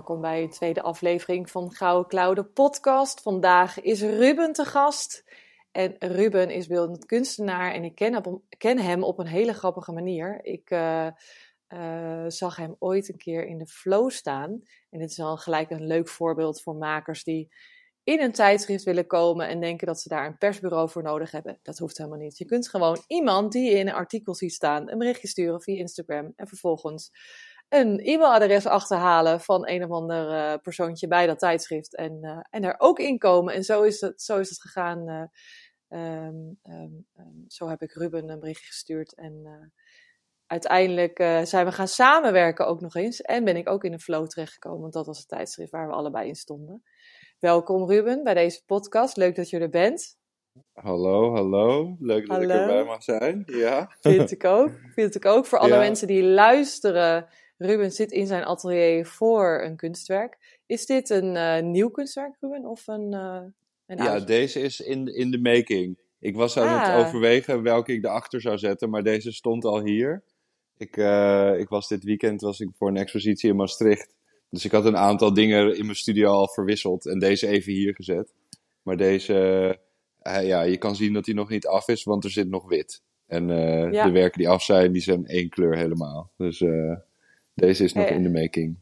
Welkom bij een tweede aflevering van Gouden Klauw, de podcast. Vandaag is Ruben te gast. En Ruben is beeldend kunstenaar en ik ken, ken hem op een hele grappige manier. Ik uh, uh, zag hem ooit een keer in de flow staan. En dit is al gelijk een leuk voorbeeld voor makers die in een tijdschrift willen komen en denken dat ze daar een persbureau voor nodig hebben. Dat hoeft helemaal niet. Je kunt gewoon iemand die je in een artikel ziet staan, een berichtje sturen via Instagram en vervolgens een e-mailadres achterhalen van een of ander uh, persoontje bij dat tijdschrift en, uh, en er ook inkomen. En zo is het, zo is het gegaan. Uh, um, um, um, zo heb ik Ruben een berichtje gestuurd en uiteindelijk zijn we gaan samenwerken ook nog eens. En ben ik ook in een flow terechtgekomen, want dat was het tijdschrift waar we allebei in stonden. Welkom Ruben bij deze podcast. Leuk dat je er bent. Hallo, hallo. Leuk dat ik erbij mag zijn. Ja. Vind ik ook. Vind ik ook. Voor alle ja. mensen die luisteren Ruben zit in zijn atelier voor een kunstwerk. Is dit een uh, nieuw kunstwerk, Ruben? Of een, uh, een ja, deze is in, in de making. Ik was aan ah. het overwegen welke ik erachter zou zetten, maar deze stond al hier. Ik, uh, ik was dit weekend was ik voor een expositie in Maastricht. Dus ik had een aantal dingen in mijn studio al verwisseld en deze even hier gezet. Maar deze, ja, je kan zien dat hij nog niet af is, want er zit nog wit. En ja. de werken die af zijn, die zijn één kleur helemaal. Dus deze is nog in de making.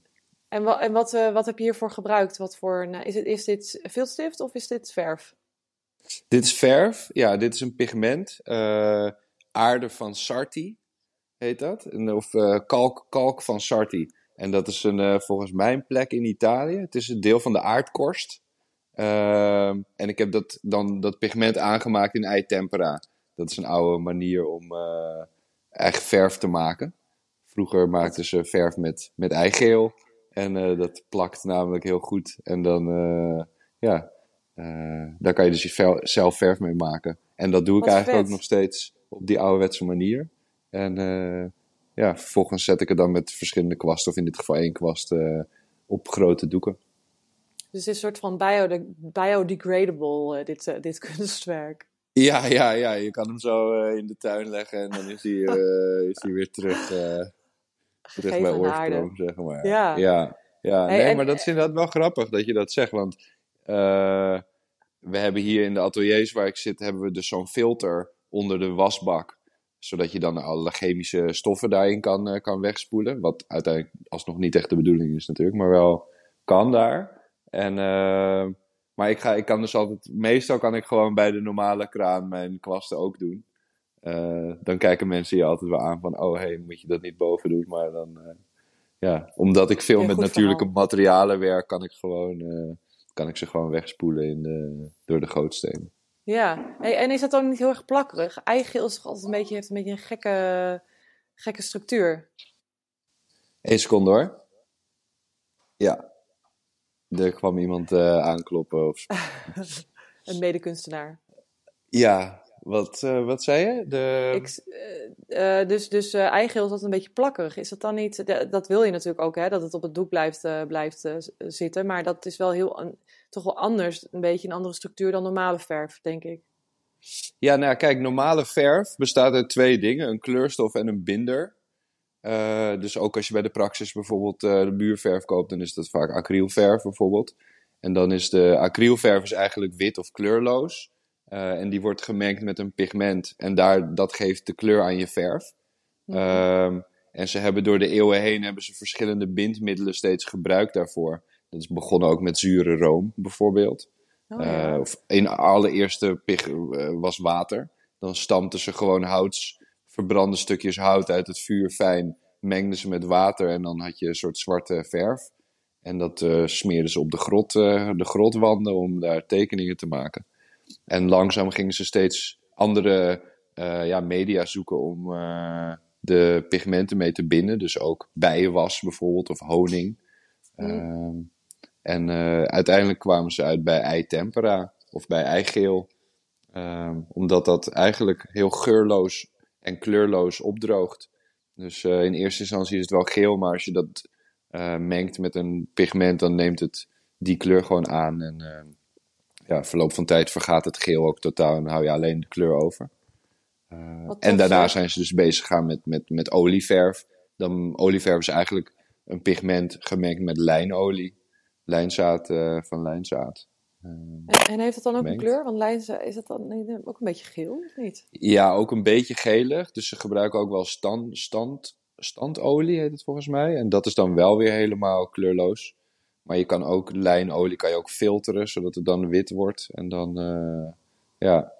En, wat, en wat, uh, wat heb je hiervoor gebruikt? Wat voor, nou, is, het, is dit viltstift of is dit verf? Dit is verf. Ja, dit is een pigment. Uh, aarde van Sarti heet dat. Of uh, kalk, kalk van Sarti. En dat is een, volgens mij een plek in Italië. Het is een deel van de aardkorst. Ehm, en ik heb dat, dan dat pigment aangemaakt in eitempera. Dat is een oude manier om eigen verf te maken. Vroeger maakten ze verf met, met eigeel. En uh, dat plakt namelijk heel goed. En dan, uh, ja, uh, daar kan je dus je zelf verf mee maken. En dat doe ik Wat eigenlijk vet. ook nog steeds op die ouderwetse manier. En ja, vervolgens zet ik het dan met verschillende kwasten, of in dit geval één kwast, op grote doeken. Dus het is een soort van bio biodegradable, dit, dit kunstwerk. Ja, ja, ja, je kan hem zo in de tuin leggen en dan is hij, is hij weer terug terug bij oorsprong, zeg maar. Ja. Ja, ja. nee, hey, en, maar dat is inderdaad wel grappig dat je dat zegt, want uh, we hebben hier in de ateliers waar ik zit, hebben we dus zo'n filter onder de wasbak, zodat je dan alle chemische stoffen daarin kan, uh, kan wegspoelen, wat uiteindelijk alsnog niet echt de bedoeling is natuurlijk, maar wel kan daar. En, uh, maar ik, ga, ik kan dus altijd, meestal kan ik gewoon bij de normale kraan mijn kwasten ook doen. Uh, dan kijken mensen je altijd wel aan van, oh hey, moet je dat niet boven doen? Maar dan, uh, ja, omdat ik veel Ja, met natuurlijke verhaal. materialen werk, kan ik, gewoon, uh, kan ik ze gewoon wegspoelen in de, door de gootsteen. Ja, hey, en is dat dan niet heel erg plakkerig? Eigeel is toch altijd een beetje, heeft een beetje een gekke, gekke structuur. Eén seconde hoor. Ja. Er kwam iemand aankloppen. Of... een medekunstenaar. Ja, wat, uh, wat zei je? De... Ik, uh, uh, dus dus eigeel is dat een beetje plakkerig. Is dat dan niet... dat wil je natuurlijk ook, hè? Dat het op het doek blijft, blijft zitten. Maar dat is wel heel... toch wel anders. Een beetje een andere structuur dan normale verf, denk ik. Ja, nou kijk, normale verf bestaat uit twee dingen. Een kleurstof en een binder. dus ook als je bij de praxis bijvoorbeeld de muurverf koopt, dan is dat vaak acrylverf bijvoorbeeld. En dan is de acrylverf is eigenlijk wit of kleurloos. Uh, en die wordt gemengd met een pigment. En daar, dat geeft de kleur aan je verf. -hmm. um, en ze hebben door de eeuwen heen hebben ze verschillende bindmiddelen steeds gebruikt daarvoor. Dat is begonnen ook met zure room bijvoorbeeld. Oh, ja. uh, of in allereerste pig, uh, was water. Dan stampten ze gewoon hout, verbrande stukjes hout uit het vuur fijn. Mengden ze met water en dan had je een soort zwarte verf. En dat uh, smeerden ze op de, grot, de grotwanden om daar tekeningen te maken. En langzaam gingen ze steeds andere uh, ja, media zoeken om uh, de pigmenten mee te binden. Dus ook bijenwas bijvoorbeeld of honing. Ehm, en eh, uiteindelijk kwamen ze uit bij eitempera of bij eigeel. Ehm, omdat dat eigenlijk heel geurloos en kleurloos opdroogt. Dus eh, in eerste instantie is het wel geel, maar als je dat eh, mengt met een pigment, dan neemt het die kleur gewoon aan. En uh, ja, verloop van tijd vergaat het geel ook totaal en hou je alleen de kleur over. en daarna zijn ze dus bezig gaan met, met, met olieverf. Dan, olieverf is eigenlijk een pigment gemengd met lijnolie. Lijnzaad van lijnzaad. En, en, heeft het dan ook een kleur? Want lijnzaad, is het dan ook een beetje geel of niet? Ja, ook een beetje gelig. Dus ze gebruiken ook wel stand, stand, standolie, heet het volgens mij. En dat is dan wel weer helemaal kleurloos. Maar je kan ook lijnolie kan je ook filteren, zodat het dan wit wordt. En dan uh, ja,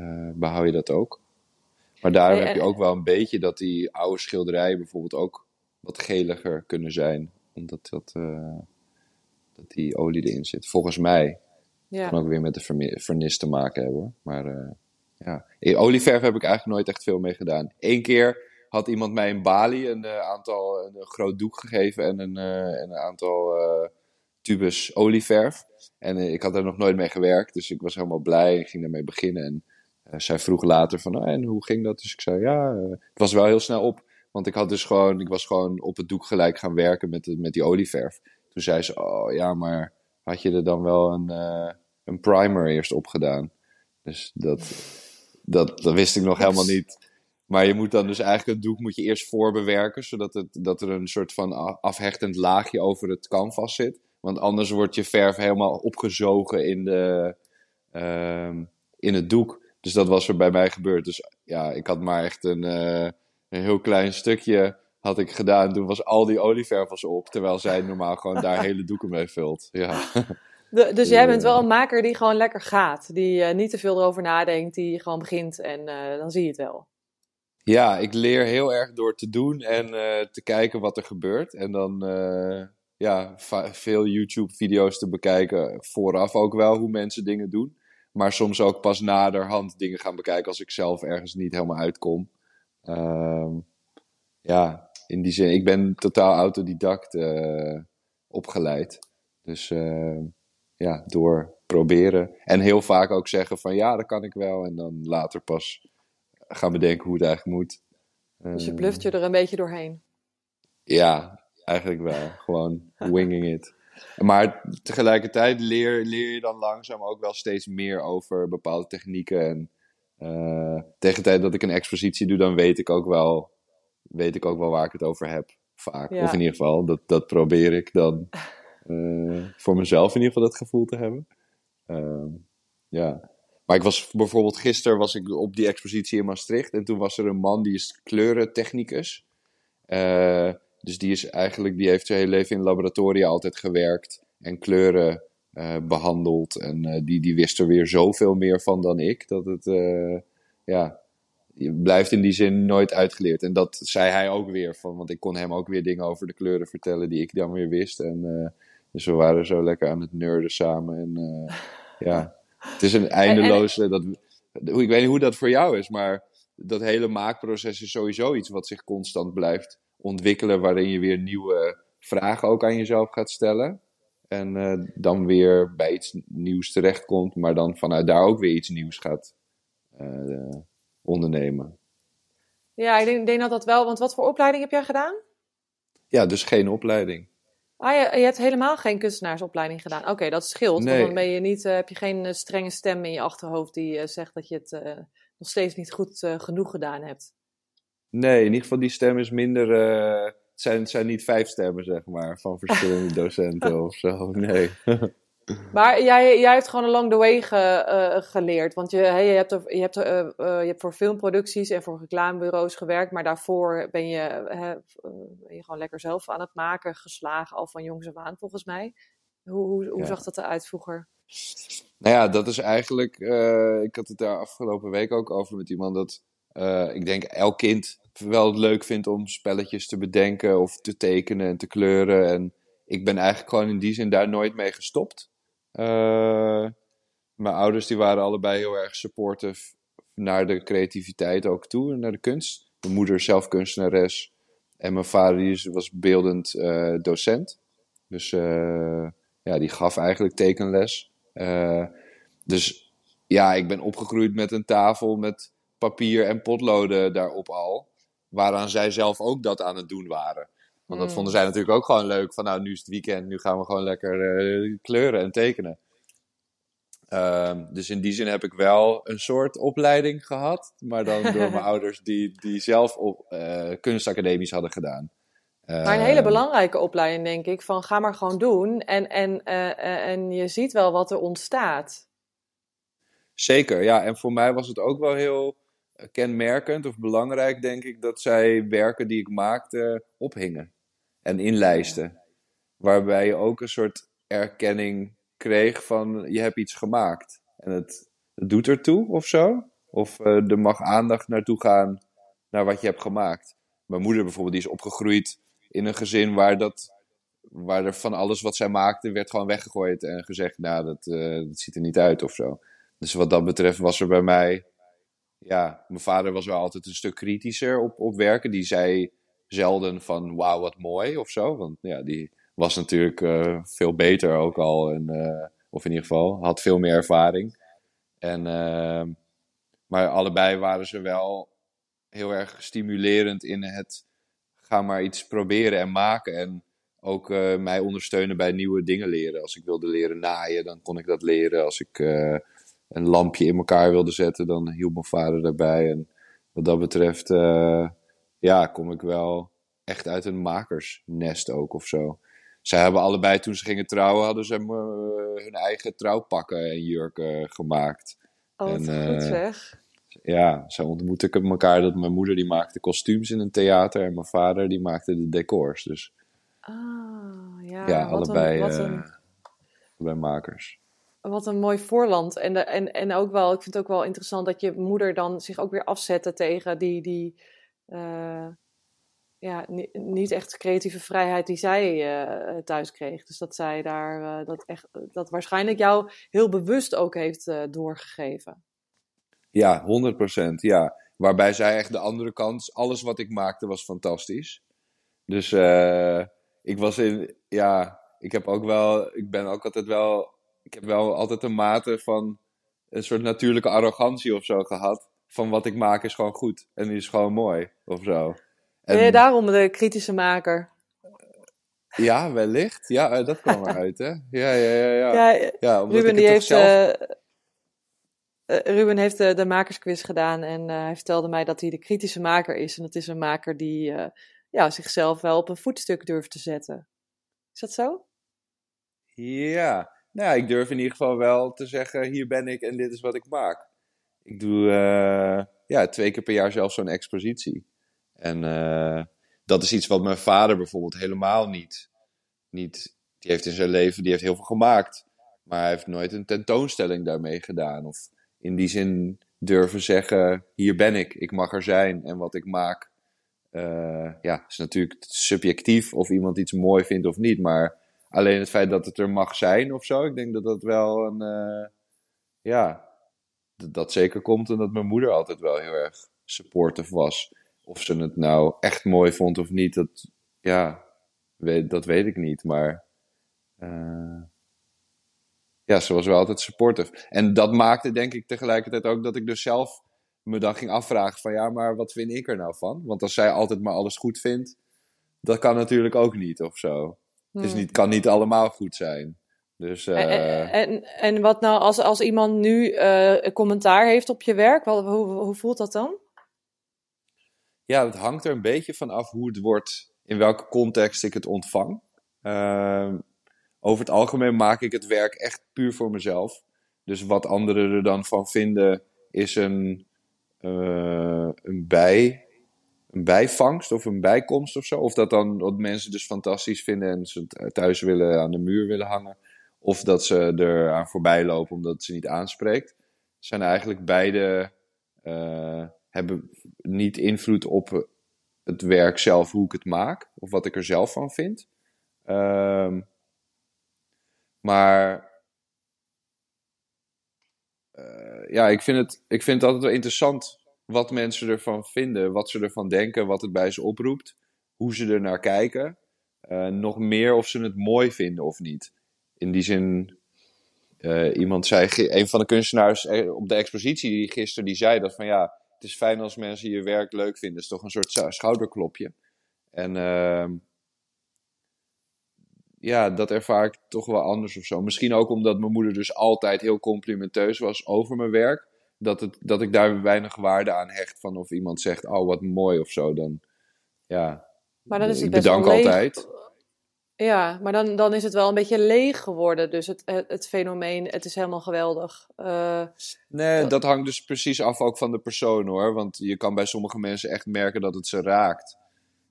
uh, behoud je dat ook. Maar daarom heb je ook wel een beetje dat die oude schilderijen bijvoorbeeld ook wat geliger kunnen zijn. Omdat dat, uh, dat die olie erin zit. Volgens mij. Ja. Kan ook weer met de vernis te maken hebben. Maar ja, olieverf heb ik eigenlijk nooit echt veel mee gedaan. Eén keer had iemand mij in Bali een uh, aantal, een, groot doek gegeven en een, uh, een aantal uh, tubes olieverf. En ik had er nog nooit mee gewerkt, dus ik was helemaal blij en ging ermee beginnen. En zij vroeg later van, oh, en hoe ging dat? Dus ik zei, ja, het was wel heel snel op. Want ik, had dus gewoon, ik was gewoon op het doek gelijk gaan werken met, met die olieverf. Toen zei ze, oh ja, maar had je er dan wel een, een primer eerst op gedaan? Dus dat, dat, dat wist ik nog helemaal niet. Maar je moet dan dus eigenlijk het doek moet je eerst voorbewerken, zodat het, dat er een soort van afhechtend laagje over het canvas zit. Want anders wordt je verf helemaal opgezogen in, de, uh, in het doek. Dus dat was er bij mij gebeurd. Dus ja, ik had maar echt een, uh, een heel klein stukje had ik gedaan. Toen was al die olieverf was op, terwijl zij normaal gewoon daar hele doeken mee vult. Ja. De, dus jij bent wel een maker die gewoon lekker gaat. Die uh, niet te veel erover nadenkt, die gewoon begint en uh, dan zie je het wel. Ja, ik leer heel erg door te doen en uh, te kijken wat er gebeurt. En dan ja, veel YouTube-video's te bekijken. Vooraf ook wel hoe mensen dingen doen. Maar soms ook pas naderhand dingen gaan bekijken als ik zelf ergens niet helemaal uitkom. Uh, ja, in die zin, ik ben totaal autodidact uh, opgeleid. Dus ja, door proberen. En heel vaak ook zeggen van ja, dat kan ik wel. En dan later pas gaan bedenken hoe het eigenlijk moet. Dus je bluft je er een beetje doorheen? Ja, eigenlijk wel. Gewoon winging it. Maar tegelijkertijd leer, leer je dan langzaam ook wel steeds meer over bepaalde technieken. En uh, tegen de tijd dat ik een expositie doe, dan weet ik ook wel, weet ik ook wel waar ik het over heb. Vaak. Of in ieder geval, dat, dat probeer ik dan uh, voor mezelf in ieder geval dat gevoel te hebben. Uh, ja. Maar ik was bijvoorbeeld gisteren was ik op die expositie in Maastricht. En toen was er een man die is kleurentechnicus. Uh, dus die is eigenlijk, die heeft zijn hele leven in laboratoria altijd gewerkt. En kleuren uh, behandeld. En uh, die, die wist er weer zoveel meer van dan ik. Dat het, ja, je blijft in die zin nooit uitgeleerd. En dat zei hij ook weer. Van, want ik kon hem ook weer dingen over de kleuren vertellen die ik dan weer wist. En dus we waren zo lekker aan het nerden samen. En ja... Het is een eindeloze. Dat, ik weet niet hoe dat voor jou is, maar dat hele maakproces is sowieso iets wat zich constant blijft ontwikkelen, waarin je weer nieuwe vragen ook aan jezelf gaat stellen. En uh, dan weer bij iets nieuws terechtkomt, maar dan vanuit daar ook weer iets nieuws gaat uh, ondernemen. Ja, ik denk, denk, dat dat wel. Want wat voor opleiding heb jij gedaan? Ja, dus geen opleiding. Ah, je, je hebt helemaal geen kunstenaarsopleiding gedaan. Oké, dat scheelt. Want dan ben je niet, uh, heb je geen strenge stem in je achterhoofd die zegt dat je het nog steeds niet goed genoeg gedaan hebt. Nee, in ieder geval die stem is minder. het, zijn, het zijn niet vijf stemmen, zeg maar, van verschillende docenten of zo. Nee. Maar jij, jij hebt gewoon along the way ge, uh, geleerd. Want je, hey, je, hebt, er, je, hebt, uh, je hebt voor filmproducties en voor reclamebureaus gewerkt. Maar daarvoor ben je, ben je gewoon lekker zelf aan het maken, geslagen al van jongs af aan, volgens mij. Hoe, hoe, hoe ja. zag dat eruit vroeger? Nou ja, dat is eigenlijk. ik had het daar afgelopen week ook over met iemand. Dat ik denk elk kind wel leuk vindt om spelletjes te bedenken of te tekenen en te kleuren. En ik ben eigenlijk gewoon in die zin daar nooit mee gestopt. Uh, mijn ouders die waren allebei heel erg supportive naar de creativiteit ook toe, naar de kunst. Mijn moeder zelf kunstenares en mijn vader die was beeldend uh, docent. Dus ja, die gaf eigenlijk tekenles. dus ja, ik ben opgegroeid met een tafel met papier en potloden daarop al. Waaraan zij zelf ook dat aan het doen waren. Want dat mm. vonden zij natuurlijk ook gewoon leuk. Van nou, nu is het weekend, nu gaan we gewoon lekker uh, kleuren en tekenen. Um, dus in die zin heb ik wel een soort opleiding gehad. Maar dan door mijn ouders die, die zelf op, uh, kunstacademies hadden gedaan. Maar een hele ehm, belangrijke opleiding, denk ik. Van ga maar gewoon doen. En, en, uh, en je ziet wel wat er ontstaat. Zeker, ja. En voor mij was het ook wel heel kenmerkend of belangrijk, denk ik, dat zij werken die ik maakte ophingen en inlijsten. Waarbij je ook een soort erkenning kreeg van je hebt iets gemaakt. En het, doet ertoe of zo. Of uh, er mag aandacht naartoe gaan naar wat je hebt gemaakt. Mijn moeder bijvoorbeeld, die is opgegroeid in een gezin waar, dat, waar er van alles wat zij maakte werd gewoon weggegooid en gezegd, nou dat, uh, dat ziet er niet uit of zo. Dus wat dat betreft was er bij mij, ja, mijn vader was wel altijd een stuk kritischer op, op werken. Die zei zelden van wauw, wat mooi of zo. Want ja, die was natuurlijk uh, veel beter ook al. En, uh, of in ieder geval, had veel meer ervaring. En, uh, maar allebei waren ze wel heel erg stimulerend in het ga maar iets proberen en maken. En ook mij ondersteunen bij nieuwe dingen leren. Als ik wilde leren naaien, dan kon ik dat leren. Als ik een lampje in elkaar wilde zetten, dan hielp mijn vader daarbij. En wat dat betreft ja, kom ik wel echt uit een makersnest ook of zo. Zij hebben allebei, toen ze gingen trouwen, hadden ze uh, hun eigen trouwpakken en jurken gemaakt. Oh, en, uh, goed zeg. Ja, zo ontmoette ik elkaar dat mijn moeder die maakte kostuums in een theater en mijn vader die maakte de decors. Dus ah, ja, ja allebei, een, een... allebei makers wat een mooi voorland. En, en, en ook wel, ik vind het ook wel interessant dat je moeder dan zich ook weer afzette tegen die, die, uh, ja, niet echt creatieve vrijheid die zij uh, thuis kreeg. Dus dat zij daar uh, dat, echt, dat waarschijnlijk jou heel bewust ook heeft doorgegeven. Ja, 100%. Ja. Waarbij zij echt de andere kant, alles wat ik maakte was fantastisch. Dus ik was in, ja, ik heb ook wel, ik ben ook altijd wel, ik heb wel altijd een mate van een soort natuurlijke arrogantie of zo gehad van wat ik maak is gewoon goed. En is gewoon mooi, of zo. En... Ben je daarom de kritische maker? Ja, wellicht. Ja, eh, dat kwam eruit, hè? Ja, ja, ja. ja. ja, ja Ruben, die heeft, zelf... uh, Ruben heeft de, de makersquiz gedaan en hij vertelde mij dat hij de kritische maker is. En dat is een maker die ja, zichzelf wel op een voetstuk durft te zetten. Is dat zo? Ja, nou ja, ik durf in ieder geval wel te zeggen, hier ben ik en dit is wat ik maak. Ik doe uh, ja, twee keer per jaar zelfs zo'n expositie. En uh, dat is iets wat mijn vader bijvoorbeeld helemaal niet, niet. Die heeft in zijn leven die heeft heel veel gemaakt. Maar hij heeft nooit een tentoonstelling daarmee gedaan. Of in die zin durven zeggen: hier ben ik, ik mag er zijn. En wat ik maak, uh, ja, is natuurlijk subjectief of iemand iets mooi vindt of niet. Maar alleen het feit dat het er mag zijn of zo, ik denk dat dat wel een. Uh, ja, dat zeker komt en dat mijn moeder altijd wel heel erg supportive was. Of ze het nou echt mooi vond of niet, dat, ja, dat weet ik niet. Maar uh, ja, ze was wel altijd supportive. En dat maakte denk ik tegelijkertijd ook dat ik dus zelf me dan ging afvragen van ja, maar wat vind ik er nou van? Want als zij altijd maar alles goed vindt, dat kan natuurlijk ook niet of zo. Het is hmm. niet, kan niet allemaal goed zijn. Dus, uh... en, eh, en, en, wat nou als, als iemand nu uh, een commentaar heeft op je werk, wat, hoe, hoe voelt dat dan? Ja, het hangt er een beetje van af hoe het wordt, in welke context ik het ontvang. Uh, over het algemeen maak ik het werk echt puur voor mezelf. Dus wat anderen er dan van vinden, is een, uh, een, bij, een bijvangst of een bijkomst of zo. Of dat dan wat mensen dus fantastisch vinden en ze thuis willen aan de muur willen hangen. Of dat ze er aan voorbij lopen omdat ze niet aanspreekt. Zijn eigenlijk beide uh, hebben niet invloed op het werk zelf, hoe ik het maak. Of wat ik er zelf van vind. Um, maar uh, ja, ik vind, het, ik vind het altijd wel interessant wat mensen ervan vinden. Wat ze ervan denken, wat het bij ze oproept. Hoe ze er naar kijken. eh, nog meer of ze het mooi vinden of niet. In die zin, eh, iemand zei, een van de kunstenaars eh, op de expositie gisteren, die zei dat van ja, het is fijn als mensen je werk leuk vinden. Het is toch een soort schouderklopje. En ehm, ja, dat ervaar ik toch wel anders of zo. Misschien ook omdat mijn moeder dus altijd heel complimenteus was over mijn werk. Dat, het, dat ik daar weinig waarde aan hecht van of iemand zegt, oh wat mooi of zo. Dan, ja, maar dan is het ik bedank leeg. altijd. Ja, maar dan, dan is het wel een beetje leeg geworden. Dus het, het, het fenomeen, het is helemaal geweldig. Uh, nee, dat hangt dus precies af ook van de persoon hoor. Want je kan bij sommige mensen echt merken dat het ze raakt.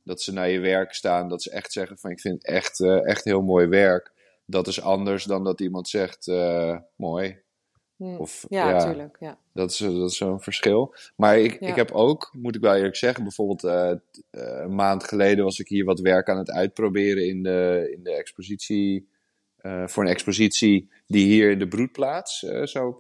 Dat ze naar je werk staan, dat ze echt zeggen van ik vind echt, uh, echt heel mooi werk. Dat is anders dan dat iemand zegt uh, mooi. Of, ja, natuurlijk. Ja, Dat is, dat is zo'n verschil. Maar ik, Ja. ik heb ook, moet ik wel eerlijk zeggen, bijvoorbeeld eh, eh, een maand geleden was ik hier wat werk aan het uitproberen in de, in de expositie. eh, voor een expositie die hier in de broedplaats zou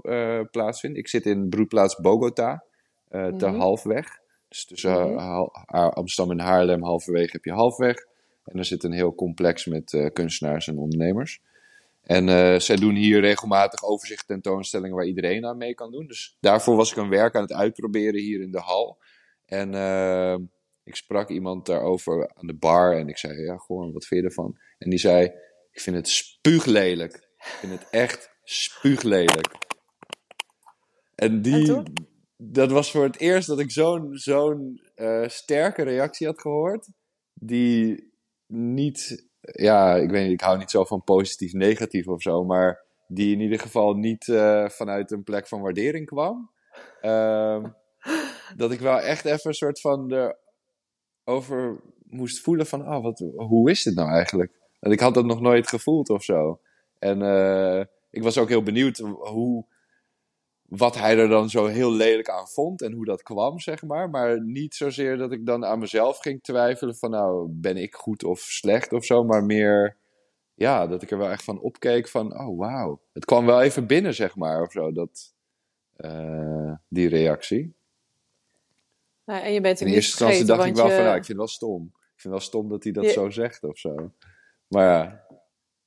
plaatsvinden. Ik zit in broedplaats Bogota, te Mhm. halfweg. Dus tussen Mhm. Amsterdam en Haarlem, halverwege heb je halfweg. En er zit een heel complex met kunstenaars en ondernemers. En eh, zij doen hier regelmatig overzicht tentoonstellingen waar iedereen aan mee kan doen. Dus daarvoor was ik een werk aan het uitproberen hier in de hal. En eh, ik sprak iemand daarover aan de bar en ik zei, ja, gewoon, wat vind je ervan? En die zei, ik vind het spuuglelijk. Ik vind het echt spuuglelijk. En die, En dat was voor het eerst dat ik zo'n zo'n eh, sterke reactie had gehoord. Die niet, ja, ik weet niet, ik hou niet zo van positief-negatief of zo, maar die in ieder geval niet eh, vanuit een plek van waardering kwam. Ehm, dat ik wel echt even een soort van erover moest voelen van, oh, wat, hoe is dit nou eigenlijk? Want ik had dat nog nooit gevoeld of zo. En eh, ik was ook heel benieuwd hoe, wat hij er dan zo heel lelijk aan vond en hoe dat kwam, zeg maar. Maar niet zozeer dat ik dan aan mezelf ging twijfelen van, nou, ben ik goed of slecht of zo, maar meer, ja, dat ik er wel echt van opkeek van, oh, wauw. Het kwam wel even binnen, zeg maar, of zo, dat, eh, die reactie. Nou, en je bent In eerste instantie dacht ik wel je... van, nou, ik vind het wel stom. Ik vind het wel stom dat hij dat Je- zo zegt of zo. Maar ja,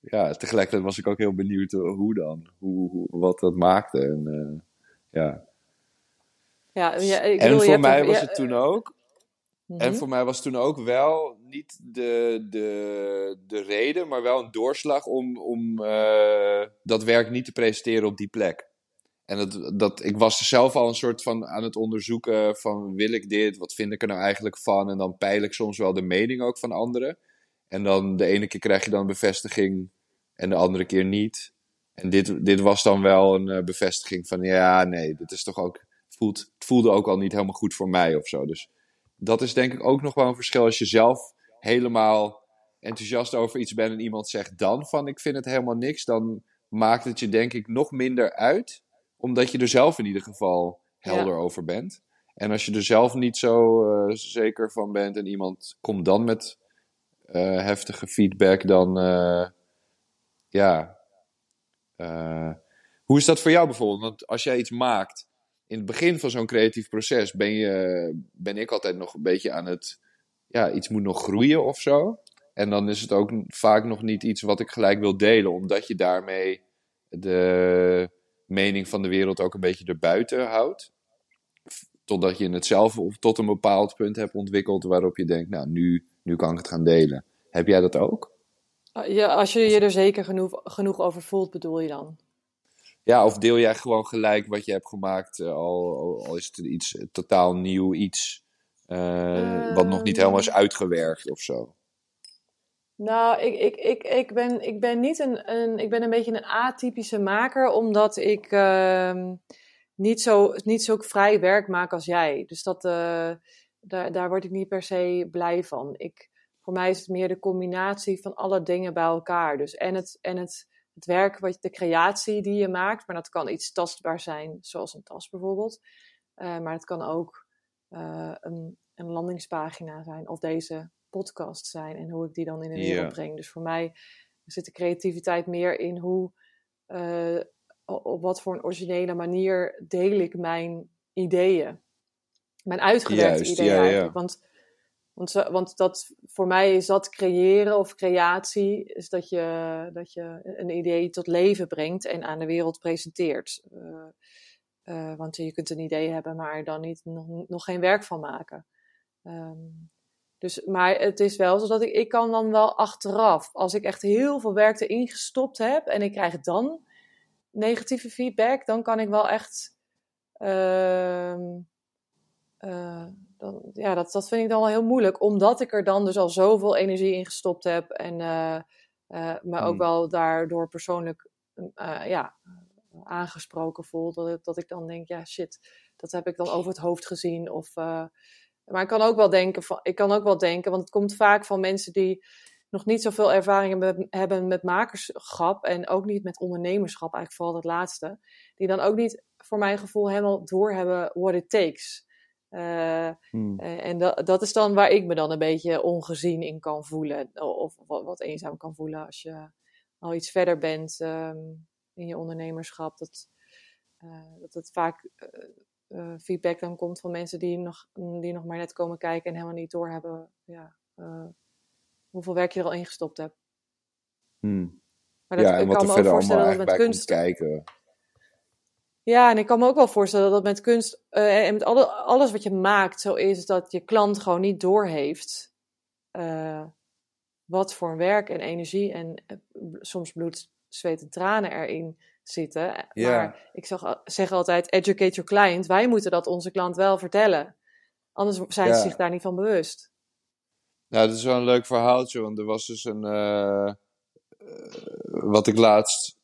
ja, tegelijkertijd was ik ook heel benieuwd eh, hoe dan. Hoe, hoe- wat dat maakte. En, eh, ja. Ja, ja, ik en bedoel, voor mij was ja, het toen ook. mhm. En voor mij was toen ook wel niet de, de, de reden, maar wel een doorslag om, om eh, dat werk niet te presenteren op die plek. En dat, dat, ik was er zelf al een soort van aan het onderzoeken van wil ik dit, wat vind ik er nou eigenlijk van? En dan peil ik soms wel de mening ook van anderen. En dan de ene keer krijg je dan bevestiging en de andere keer niet. En dit, dit was dan wel een eh, bevestiging van ja, nee, dit is toch ook, voelt, het voelde ook al niet helemaal goed voor mij of zo. Dus dat is denk ik ook nog wel een verschil als je zelf helemaal enthousiast over iets bent en iemand zegt dan van ik vind het helemaal niks, dan maakt het je denk ik nog minder uit, omdat je er zelf in ieder geval helder over bent. En als je er zelf niet zo eh, zeker van bent en iemand komt dan met eh, heftige feedback, dan ja. Eh, hoe is dat voor jou bijvoorbeeld? Want als jij iets maakt, in het begin van zo'n creatief proces ben, je, ben ik altijd nog een beetje aan het, ja, iets moet nog groeien of zo. En dan is het ook vaak nog niet iets wat ik gelijk wil delen, omdat je daarmee de mening van de wereld ook een beetje erbuiten houdt. Totdat je het zelf of tot een bepaald punt hebt ontwikkeld waarop je denkt, nou, nu, nu kan ik het gaan delen. Heb jij dat ook? Ja, als je je er zeker genoeg, genoeg over voelt, bedoel je dan? Ja, of deel jij gewoon gelijk wat je hebt gemaakt, eh, al, al, is het iets totaal nieuw, iets eh, wat nog niet helemaal is uitgewerkt of zo. Nou, ik, ik, ik, ik, ben, ik ben niet een, een, ik ben een beetje een atypische maker, omdat ik ehm, niet, zo, niet zo vrij werk maak als jij. Dus dat, eh, daar, daar word ik niet per se blij van. Ik, voor mij is het meer de combinatie van alle dingen bij elkaar. Dus en het, en het, het werk, wat, de creatie die je maakt, maar dat kan iets tastbaar zijn, zoals een tas bijvoorbeeld. Eh, maar het kan ook eh, een, een landingspagina zijn of deze podcast zijn en hoe ik die dan in de wereld breng. Dus voor mij zit de creativiteit meer in hoe, eh, op wat voor een originele manier deel ik mijn ideeën. Mijn uitgewerkte Juist, ideeën ja, ja. Want Want, want dat, voor mij is dat creëren of creatie, is dat je, dat je een idee tot leven brengt en aan de wereld presenteert. Uh, want je kunt een idee hebben, maar dan niet, nog, nog geen werk van maken. Um, dus, maar het is wel zo dat ik, ik kan dan wel achteraf, als ik echt heel veel werk erin gestopt heb en ik krijg dan negatieve feedback, dan kan ik wel echt. Uh, dan, ja, dat, dat vind ik dan wel heel moeilijk, omdat ik er dan dus al zoveel energie in gestopt heb en uh, me ook hmm. wel daardoor persoonlijk ja, aangesproken voel. Dat, dat ik dan denk, ja shit, dat heb ik dan over het hoofd gezien. Of maar ik kan ook wel denken, van, ik kan ook wel denken, want het komt vaak van mensen die nog niet zoveel ervaring hebben met makerschap en ook niet met ondernemerschap, eigenlijk vooral het laatste. Die dan ook niet, voor mijn gevoel, helemaal doorhebben what it takes. Uh, En dat, dat is dan waar ik me dan een beetje ongezien in kan voelen. Of wat, wat eenzaam kan voelen als je al iets verder bent um, in je ondernemerschap. Dat, uh, dat het vaak feedback dan komt van mensen die nog, die nog maar net komen kijken en helemaal niet doorhebben ja, hoeveel werk je er al ingestopt hebt. Hmm. Maar dat, ja, en wat er verder allemaal dat met kunst... kijken. Ja, en ik kan me ook wel voorstellen dat met kunst uh, en met alle, alles wat je maakt zo is dat je klant gewoon niet doorheeft wat voor werk en energie en soms bloed, zweet en tranen erin zitten. Maar ik zeg, zeg altijd, educate your client. Wij moeten dat onze klant wel vertellen. Anders zijn ze zich daar niet van bewust. Nou, dat is wel een leuk verhaaltje. Want er was dus een... Uh, wat ik laatst...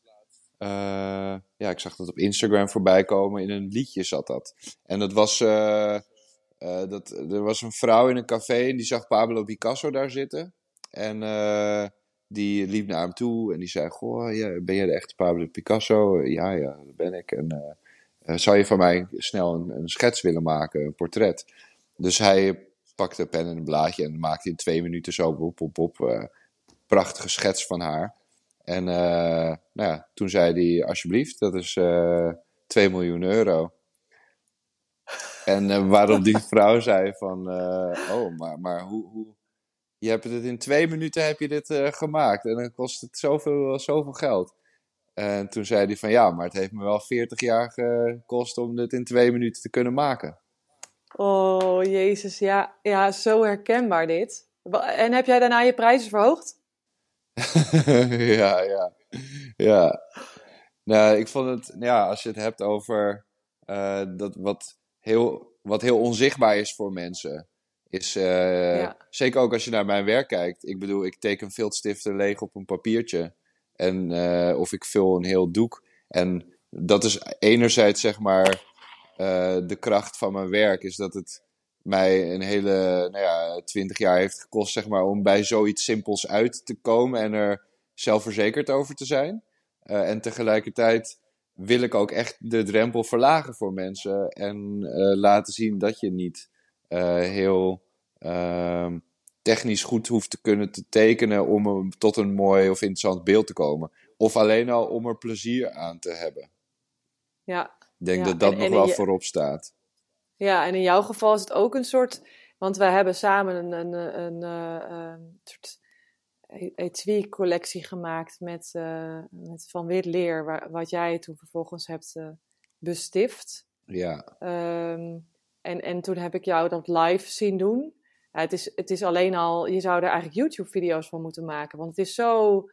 Uh, ja, ik zag dat op Instagram voorbij komen. In een liedje zat dat. En dat was... dat, er was een vrouw in een café en die zag Pablo Picasso daar zitten. En die liep naar hem toe en die zei: Goh, ja, ben jij de echte Pablo Picasso? Ja, ja, dat ben ik. En zou je van mij snel een, een, schets willen maken, een portret? Dus hij pakte een pen en een blaadje en maakte in twee minuten zo op, op, op, uh, prachtige schets van haar. En nou ja, toen zei hij: Alsjeblieft, dat is 2 miljoen euro. En waarop die vrouw zei van, oh, maar, maar hoe, hoe, je hebt het in twee minuten heb je dit uh, gemaakt en dan kost het zoveel, zoveel geld. En toen zei hij van ja, maar het heeft me wel 40 jaar gekost om dit in twee minuten te kunnen maken. Oh, jezus, ja, ja zo herkenbaar dit. En heb jij daarna je prijzen verhoogd? ja, ja, ja. Nou, ik vond het, ja, als je het hebt over uh, dat wat heel, wat heel onzichtbaar is voor mensen. Is, uh, Zeker ook als je naar mijn werk kijkt. Ik bedoel, ik teken viltstiften leeg op een papiertje. En, uh, of ik vul een heel doek. En dat is enerzijds, zeg maar, de kracht van mijn werk. Is dat het mij een hele, nou ja, twintig jaar heeft gekost, zeg maar, om bij zoiets simpels uit te komen. En er zelfverzekerd over te zijn. en tegelijkertijd wil ik ook echt de drempel verlagen voor mensen. En laten zien dat je niet uh, heel uh, technisch goed hoeft te kunnen te tekenen om tot een mooi of interessant beeld te komen. Of alleen al om er plezier aan te hebben. Ja. Ik denk dat dat nog wel voorop staat. Ja, en in jouw geval is het ook een soort. Want wij hebben samen een, een, een, een, eh, een soort etui-collectie gemaakt met, uh, met Van Wit Leer, waar, wat jij toen vervolgens hebt uh, bestift. Ja. Um, en, en toen heb ik jou dat live zien doen. Ja, het, is, het is alleen al, je zou er eigenlijk YouTube-video's van moeten maken. Want het is zo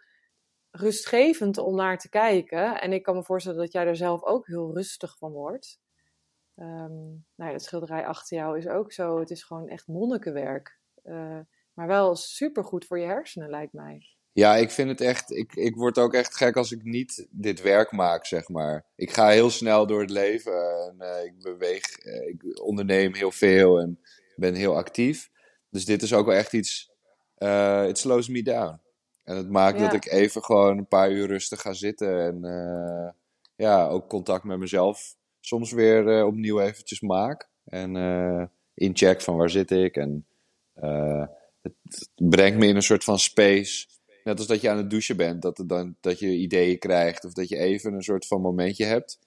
rustgevend om naar te kijken. En ik kan me voorstellen dat jij er zelf ook heel rustig van wordt. Um, nou ja, dat schilderij achter jou is ook zo. Het is gewoon echt monnikenwerk. Uh, maar wel supergoed voor je hersenen, lijkt mij. Ja, ik vind het echt. Ik, ik word ook echt gek als ik niet dit werk maak, zeg maar. Ik ga heel snel door het leven en uh, ik beweeg, uh, ik onderneem heel veel en ben heel actief. Dus dit is ook wel echt iets. Uh, it slows me down. En het maakt ja. dat ik even gewoon een paar uur rustig ga zitten en ja, ook contact met mezelf soms weer opnieuw eventjes maak. En incheck van waar zit ik en het brengt me in een soort van space Net als dat je aan het douchen bent, dat, dan, dat je ideeën krijgt of dat je even een soort van momentje hebt.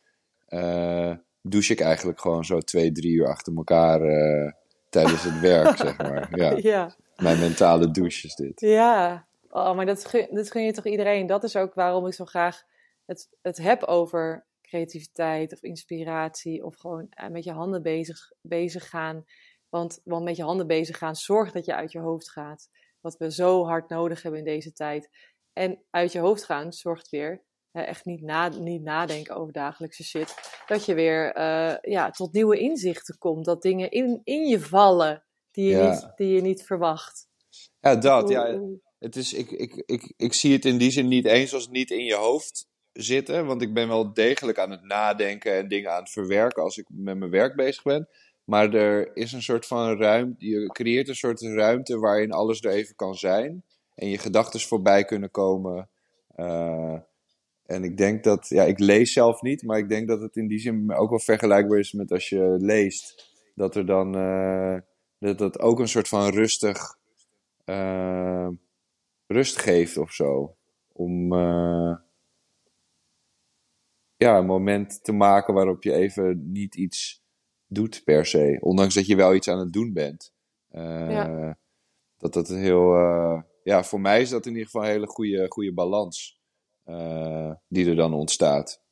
Uh, douche ik eigenlijk gewoon zo twee, drie uur achter elkaar uh, tijdens het werk, zeg maar. Ja. ja. Mijn mentale douche is dit. Ja, oh, maar dat, gun- dat gun je toch iedereen? Dat is ook waarom ik zo graag het, het heb over creativiteit of inspiratie of gewoon eh, met je handen bezig, bezig gaan. Want, want met je handen bezig gaan zorgt dat je uit je hoofd gaat. Wat we zo hard nodig hebben in deze tijd. En uit je hoofd gaan zorgt weer, echt niet, na, niet nadenken over dagelijkse shit, dat je weer eh, ja, tot nieuwe inzichten komt. Dat dingen in, in je vallen die je, Ja. niet, die je niet verwacht. Ja, dat. Ja, het is, ik, ik, ik, ik zie het in die zin niet eens als niet in je hoofd zitten. Want ik ben wel degelijk aan het nadenken en dingen aan het verwerken als ik met mijn werk bezig ben. Maar er is een soort van ruimte. Je creëert een soort ruimte waarin alles er even kan zijn. En je gedachten voorbij kunnen komen. Eh, en ik denk dat, ja, ik lees zelf niet, maar ik denk dat het in die zin ook wel vergelijkbaar is met als je leest. Dat er dan, eh, dat dat ook een soort van rustig, eh, rust geeft of zo. Om, ja, een moment te maken waarop je even niet iets doet per se. Ondanks dat je wel iets aan het doen bent. Eh, Ja. Dat dat een heel, eh, ja, voor mij is dat in ieder geval een hele goede, goede balans eh, die er dan ontstaat.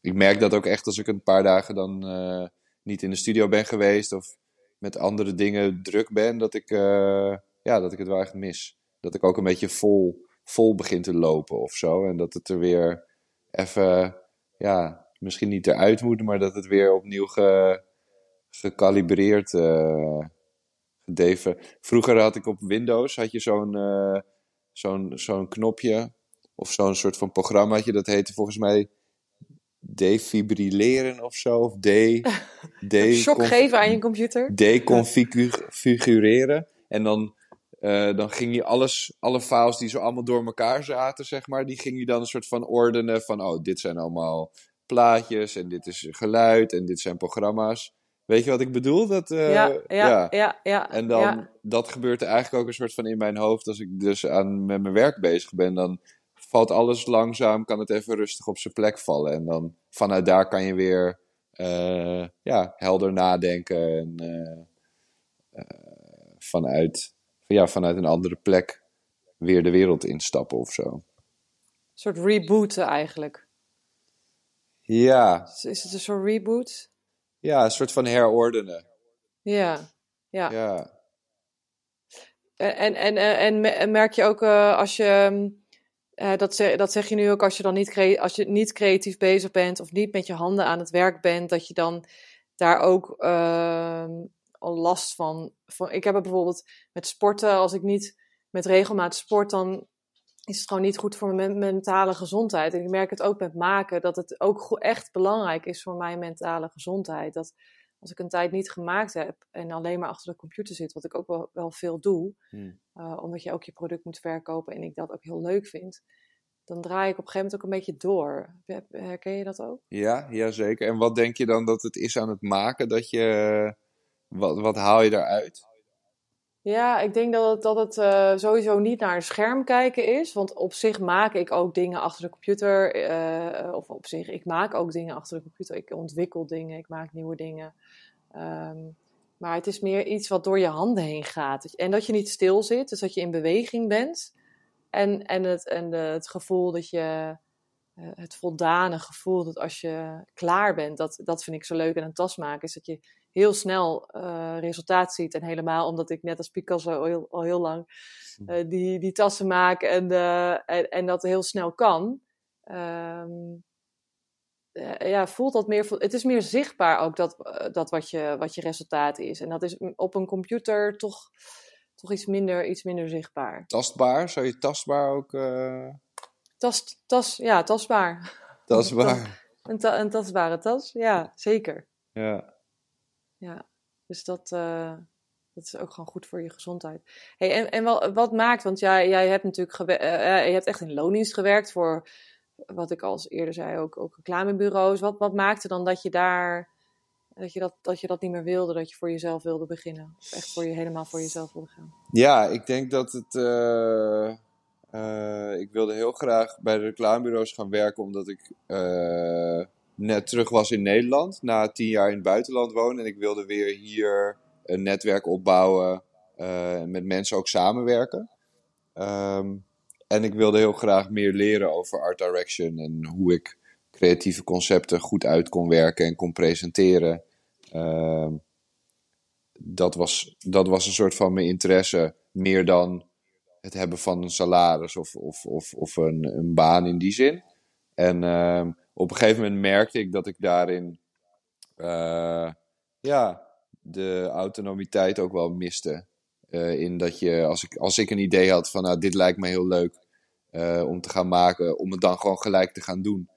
Ik merk dat ook echt als ik een paar dagen dan niet in de studio ben geweest of met andere dingen druk ben, dat ik, ja, dat ik het wel echt mis. Dat ik ook een beetje vol, vol begin te lopen of zo. En dat het er weer even, ja, misschien niet eruit moet, maar dat het weer opnieuw ge, gecalibreerd, eh gedeven. Vroeger had ik op Windows had je zo'n eh, zo'n zo'n knopje of zo'n soort van programmaatje dat heette volgens mij defibrilleren of zo of de de Shock geven aan je computer. deconfigureren. En dan, eh, dan ging je alles, alle files die zo allemaal door elkaar zaten, zeg maar, die ging je dan een soort van ordenen van, oh, dit zijn allemaal plaatjes en dit is geluid en dit zijn programma's. Weet je wat ik bedoel? Dat, eh, ja, ja, ja, ja, En dan, ja. dat gebeurt er eigenlijk ook een soort van in mijn hoofd. Als ik dus aan, met mijn werk bezig ben, dan valt alles langzaam, kan het even rustig op zijn plek vallen. En dan vanuit daar kan je weer eh, ja, helder nadenken. En vanuit, ja, vanuit een andere plek weer de wereld instappen of zo. Een soort rebooten eigenlijk. Ja, Is het een soort reboot? ja, een soort van herordenen. Ja, ja. Ja. En, en, en, en me- en merk je ook eh, als je, ehm, eh, dat, zeg, dat zeg je nu ook als je dan niet, crea- als je niet creatief bezig bent of niet met je handen aan het werk bent, dat je dan daar ook ehm, last van, van. Ik heb het bijvoorbeeld met sporten, als ik niet met regelmaat sport, dan is het gewoon niet goed voor mijn men- mentale gezondheid. En ik merk het ook met maken, dat het ook echt belangrijk is voor mijn mentale gezondheid. Dat als ik een tijd niet gemaakt heb en alleen maar achter de computer zit, wat ik ook wel, wel veel doe, Hm. eh, omdat je ook je product moet verkopen en ik dat ook heel leuk vind, dan draai ik op een gegeven moment ook een beetje door. Herken je dat ook? Ja, ja, zeker. En wat denk je dan dat het is aan het maken? Dat je, wat, wat haal je daaruit? Ja, ik denk dat het, dat het eh, sowieso niet naar een scherm kijken is. Want op zich maak ik ook dingen achter de computer. eh, of op zich, ik maak ook dingen achter de computer. Ik ontwikkel dingen, ik maak nieuwe dingen. Ehm, maar het is meer iets wat door je handen heen gaat. En dat je niet stil zit, dus dat je in beweging bent. En, en, het, en het gevoel dat je, eh, het voldane gevoel dat als je klaar bent, dat, dat vind ik zo leuk aan een tas maken, is dat je heel snel eh, resultaat ziet. En helemaal omdat ik net als Picasso al heel, al heel lang eh, die, die tassen maak en, eh, en, en dat heel snel kan. Ehm, eh, ja, voelt dat meer. Het is meer zichtbaar ook dat, dat wat, je, wat je resultaat is. En dat is op een computer toch, toch iets, minder, iets minder zichtbaar. Tastbaar? Zou je tastbaar ook... eh, Tas, tas, ja, tastbaar. tastbaar? Een, ta- een tastbare tas, ja, zeker. Ja. Ja, dus dat, eh, dat is ook gewoon goed voor je gezondheid. Hey, en en wel, wat maakt, want jij, jij hebt natuurlijk eh, eh, je hebt echt in loondienst gewerkt voor, wat ik al eerder zei, ook, ook reclamebureaus. Wat, wat maakte dan dat je daar, dat je dat, dat je dat niet meer wilde, dat je voor jezelf wilde beginnen? Of echt voor je, helemaal voor jezelf wilde gaan? Ja, ik denk dat het. ik wilde heel graag bij de reclamebureaus gaan werken, omdat ik net terug was in Nederland. Na tien jaar in het buitenland wonen. En ik wilde weer hier een netwerk opbouwen, uh, met mensen ook samenwerken. Ehm, en ik wilde heel graag meer leren over art direction en hoe ik creatieve concepten goed uit kon werken en kon presenteren. Ehm, dat, was, dat was een soort van mijn interesse, meer dan het hebben van een salaris of, of, of, of een, een baan in die zin. En uh, op een gegeven moment merkte ik dat ik daarin uh, ja, de autonomiteit ook wel miste. Uh, in dat je, als ik, als ik een idee had van nou, dit lijkt me heel leuk uh, om te gaan maken, om het dan gewoon gelijk te gaan doen.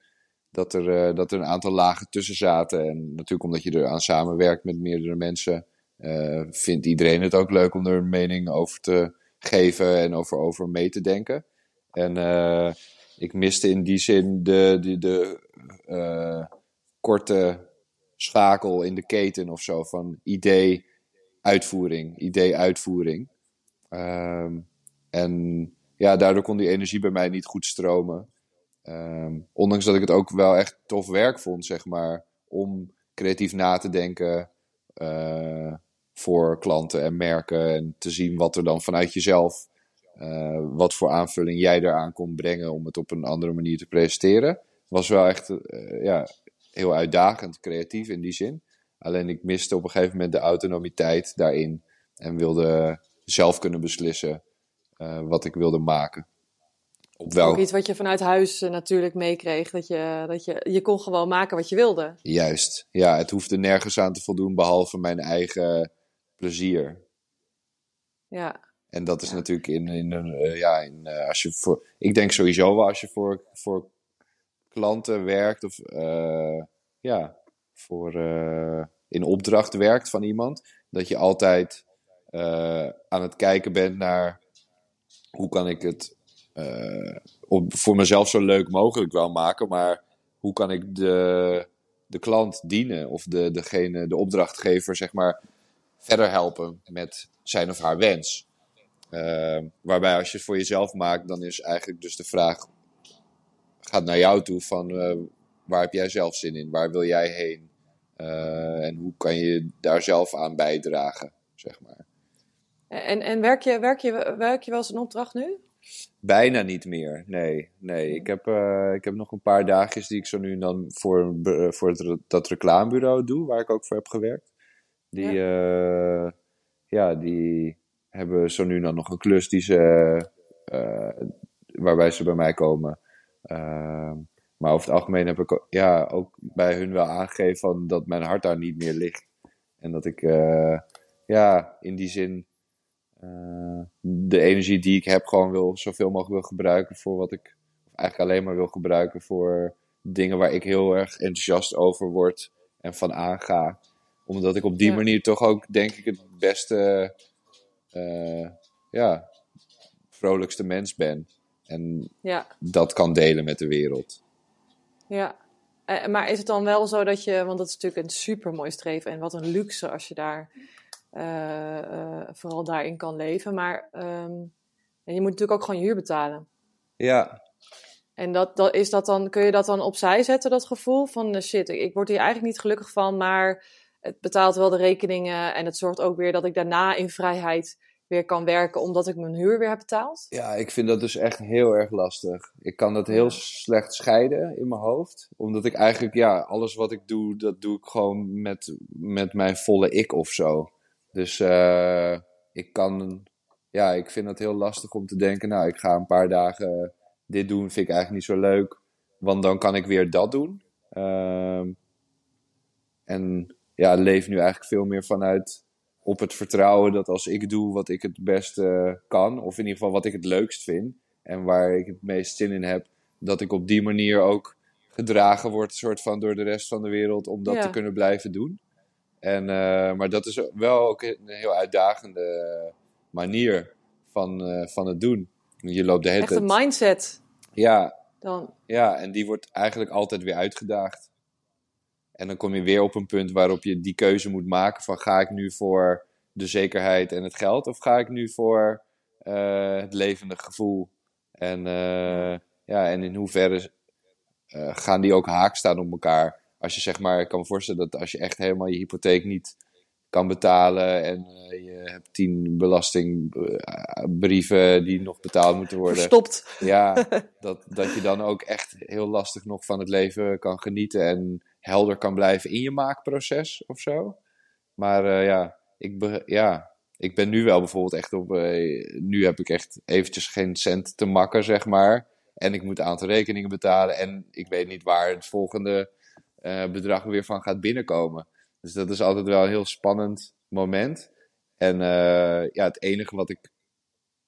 Dat er, dat er een aantal lagen tussen zaten. En natuurlijk omdat je er aan samenwerkt met meerdere mensen, vindt iedereen het ook leuk om er een mening over te geven en over, over mee te denken. En ik miste in die zin de, de, de uh, korte schakel in de keten of zo van idee, uitvoering, idee, uitvoering. Um, en ja, daardoor kon die energie bij mij niet goed stromen. Um, ondanks dat ik het ook wel echt tof werk vond, zeg maar, om creatief na te denken. Uh, voor klanten en merken. En te zien wat er dan vanuit jezelf, uh, wat voor aanvulling jij eraan kon brengen om het op een andere manier te presenteren. Was wel echt uh, ja, heel uitdagend, creatief in die zin. Alleen ik miste op een gegeven moment de autonomiteit daarin. En wilde zelf kunnen beslissen uh, wat ik wilde maken. Op welk... Ook iets wat je vanuit huis natuurlijk meekreeg. Dat je, dat je, je kon gewoon maken wat je wilde. Juist. Ja, het hoefde nergens aan te voldoen behalve mijn eigen plezier. Ja. En dat is ja. natuurlijk in, in, uh, ja, in, als je voor, ik denk sowieso wel als je voor, voor klanten werkt of uh, ja, voor in opdracht werkt van iemand, dat je altijd aan het kijken bent naar hoe kan ik het voor mezelf zo leuk mogelijk wel maken, maar hoe kan ik de, de klant dienen of de, degene, de opdrachtgever, zeg maar, verder helpen met zijn of haar wens. Waarbij als je het voor jezelf maakt, dan is eigenlijk dus de vraag, gaat naar jou toe van uh, waar heb jij zelf zin in? Waar wil jij heen? Uh, en hoe kan je daar zelf aan bijdragen, zeg maar. En, en werk, je, werk, je, werk je wel eens een opdracht nu? Bijna niet meer, nee. nee. Ik, heb, uh, ik heb nog een paar dagjes die ik zo nu en dan voor, voor het, dat reclamebureau doe, waar ik ook voor heb gewerkt. Die, ja. Uh, ja, die hebben zo nu dan nog een klus die ze, waarbij ze bij mij komen. Uh, maar over het algemeen heb ik ja, ook bij hun wel aangegeven van dat mijn hart daar niet meer ligt. En dat ik ja, in die zin de energie die ik heb gewoon wil zoveel mogelijk wil gebruiken voor wat ik of eigenlijk alleen maar wil gebruiken voor dingen waar ik heel erg enthousiast over word en van aanga omdat ik op die manier toch ook, denk ik, het beste, uh, ja, vrolijkste mens ben. En ja. dat kan delen met de wereld. Ja, eh, maar is het dan wel zo dat je, want dat is natuurlijk een super mooi streven en wat een luxe als je daar uh, uh, vooral daarin kan leven. Maar um, en je moet natuurlijk ook gewoon je huur betalen. Ja. En dat, dat, is dat dan, kun je dat dan opzij zetten, dat gevoel van shit, ik, ik word hier eigenlijk niet gelukkig van, maar het betaalt wel de rekeningen en het zorgt ook weer dat ik daarna in vrijheid weer kan werken omdat ik mijn huur weer heb betaald? Ja, ik vind dat dus echt heel erg lastig. Ik kan dat heel slecht scheiden in mijn hoofd. Omdat ik eigenlijk, ja, alles wat ik doe, dat doe ik gewoon met, met mijn volle ik of zo. Dus uh, ik kan, ja, ik vind het heel lastig om te denken, nou, ik ga een paar dagen dit doen, vind ik eigenlijk niet zo leuk. Want dan kan ik weer dat doen. Uh, en ja, leef nu eigenlijk veel meer vanuit op het vertrouwen dat als ik doe wat ik het beste kan, of in ieder geval wat ik het leukst vind en waar ik het meest zin in heb, dat ik op die manier ook gedragen word, soort van door de rest van de wereld om dat ja. te kunnen blijven doen. En, uh, maar dat is wel ook een heel uitdagende manier van, uh, van het doen. Je loopt de hele Echt een mindset. Ja. Dan. Ja, en die wordt eigenlijk altijd weer uitgedaagd. En dan kom je weer op een punt waarop je die keuze moet maken van ga ik nu voor de zekerheid en het geld of ga ik nu voor uh, het levende gevoel. En, uh, ja, en in hoeverre uh, gaan die ook haak staan op elkaar. Als je zeg maar, ik kan me voorstellen dat als je echt helemaal je hypotheek niet kan betalen en eh, je hebt tien belastingbrieven die nog betaald moeten worden. Verstopt. Ja, dat, dat je dan ook echt heel lastig nog van het leven kan genieten en helder kan blijven in je maakproces of zo. Maar eh, ja, ik ja, ik ben nu wel bijvoorbeeld echt op. eh, nu heb ik echt eventjes geen cent te makken, zeg maar. En ik moet een aantal rekeningen betalen. En ik weet niet waar het volgende eh, bedrag weer van gaat binnenkomen. Dus dat is altijd wel een heel spannend moment. En ja, het enige wat ik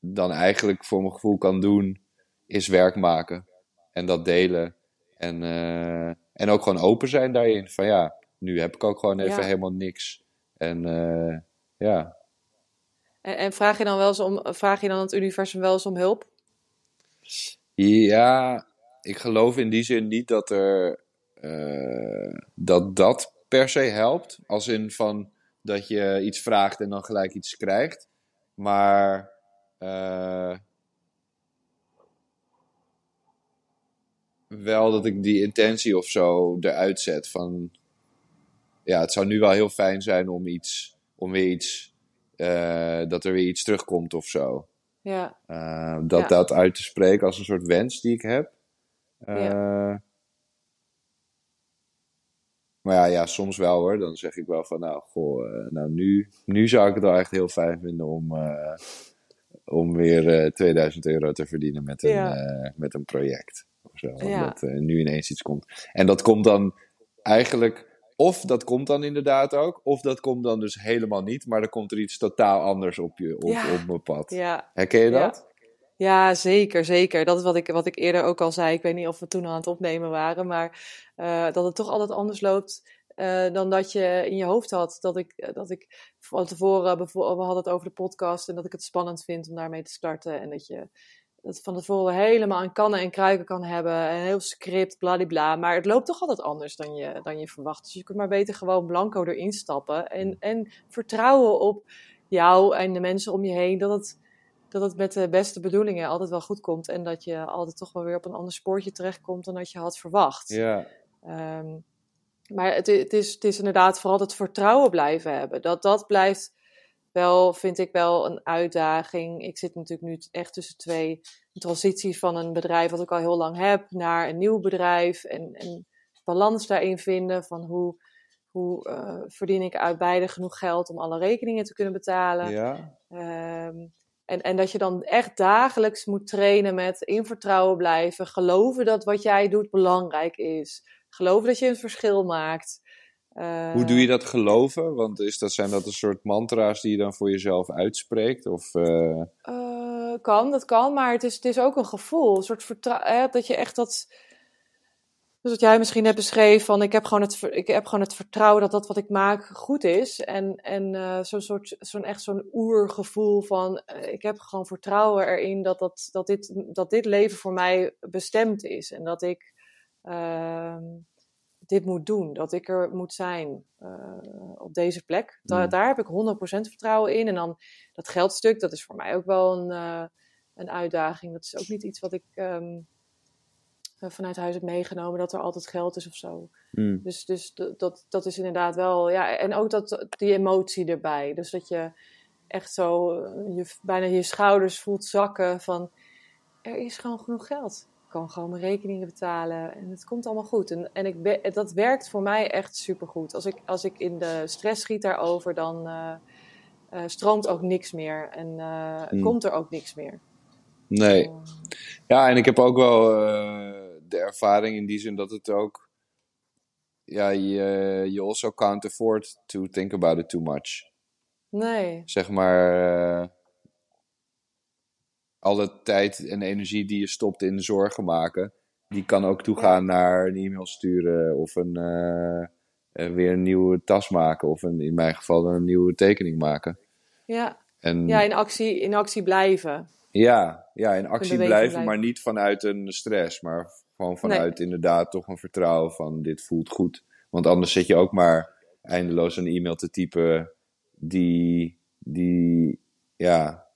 dan eigenlijk voor mijn gevoel kan doen, is werk maken. En dat delen. En, en ook gewoon open zijn daarin. Van ja, nu heb ik ook gewoon even Ja. helemaal niks. En eh, ja, En, en vraag je dan wel eens om, vraag je dan het universum wel eens om hulp? Ja, ik geloof in die zin niet dat er eh, dat dat per se helpt. Als in van dat je iets vraagt en dan gelijk iets krijgt. Maar eh, wel dat ik die intentie of zo eruit zet van ja, het zou nu wel heel fijn zijn om iets, om weer iets, eh, dat er weer iets terugkomt of zo. Ja, Uh, dat Ja. dat uit te spreken als een soort wens die ik heb. Uh, Maar ja, ja, soms wel hoor. Dan zeg ik wel van, nou, goh, nou nu, nu zou ik het wel echt heel fijn vinden om, om weer 2000 euro te verdienen met een, Ja. met een project. Zo. Ja. Dat nu ineens iets komt. En dat komt dan eigenlijk, of dat komt dan inderdaad ook, of dat komt dan dus helemaal niet, maar dan komt er iets totaal anders op, je, op, Ja. op mijn pad. ja. Herken je dat? Ja, zeker, zeker. Dat is wat ik, wat ik eerder ook al zei. Ik weet niet of we toen aan het opnemen waren, maar eh, dat het toch altijd anders loopt eh, dan dat je in je hoofd had. Dat ik, eh, dat ik van tevoren, bijvoorbeeld, we hadden het over de podcast en dat ik het spannend vind om daarmee te starten. En dat je het van tevoren helemaal aan kannen en kruiken kan hebben. En heel script, bladibla. Maar het loopt toch altijd anders dan je, dan je verwacht. Dus je kunt maar beter gewoon blanco erin stappen. En, en vertrouwen op jou en de mensen om je heen. Dat het, dat het met de beste bedoelingen altijd wel goed komt. En dat je altijd toch wel weer op een ander spoortje terechtkomt dan dat je had verwacht. Ja. Ehm, maar het, het, is, het is inderdaad vooral het vertrouwen blijven hebben. Dat, dat blijft wel, vind ik wel, een uitdaging. Ik zit natuurlijk nu echt tussen twee een transitie van een bedrijf wat ik al heel lang heb naar een nieuw bedrijf. En, en balans daarin vinden van hoe, hoe uh, verdien ik uit beide genoeg geld om alle rekeningen te kunnen betalen. Ja. Um, en, en dat je dan echt dagelijks moet trainen met in vertrouwen blijven. Geloven dat wat jij doet belangrijk is. Geloven dat je een verschil maakt. Uh, Hoe doe je dat geloven? Want is dat, zijn dat een soort mantra's die je dan voor jezelf uitspreekt? Of, uh... Uh, kan, dat kan. Maar het is, het is ook een gevoel. Een soort vertrouwen. Dat je echt dat. Dus wat jij misschien hebt beschreven, van ik heb gewoon het, ik heb gewoon het vertrouwen dat dat wat ik maak goed is. En, en zo'n soort, zo'n echt zo'n oergevoel van, ik heb gewoon vertrouwen erin dat, dat, dat, dit, dat dit leven voor mij bestemd is. En dat ik uh, dit moet doen, dat ik er moet zijn uh, op deze plek. Da Mm. Daar heb ik 100% vertrouwen in. En dan dat geldstuk, dat is voor mij ook wel een, uh, een uitdaging. Dat is ook niet iets wat ik... Um, vanuit huis heb meegenomen dat er altijd geld is of zo. Mm. Dus, dus dat, dat is inderdaad wel, ja, en ook dat, die emotie erbij. Dus dat je echt zo je, bijna je schouders voelt zakken van, er is gewoon genoeg geld. Ik kan gewoon mijn rekeningen betalen en het komt allemaal goed. En, en ik, dat werkt voor mij echt supergoed. Als ik, als ik in de stress schiet daarover, dan uh, uh, stroomt ook niks meer en uh, mm. komt er ook niks meer. Nee. Ja, en ik heb ook wel de ervaring in die zin dat het ook. Ja, je, je also can't afford to think about it too much. Nee. Zeg maar. Alle tijd en energie die je stopt in zorgen maken, die kan ook toegaan naar een e-mail sturen of een, uh, weer een nieuwe tas maken of een, in mijn geval een nieuwe tekening maken. Ja, en, ja in, actie, in actie blijven. Ja, ja in actie blijven, blijven, maar niet vanuit een stress, maar gewoon vanuit nee. inderdaad toch een vertrouwen van dit voelt goed. Want anders zit je ook maar eindeloos een e-mail te typen die, die ja,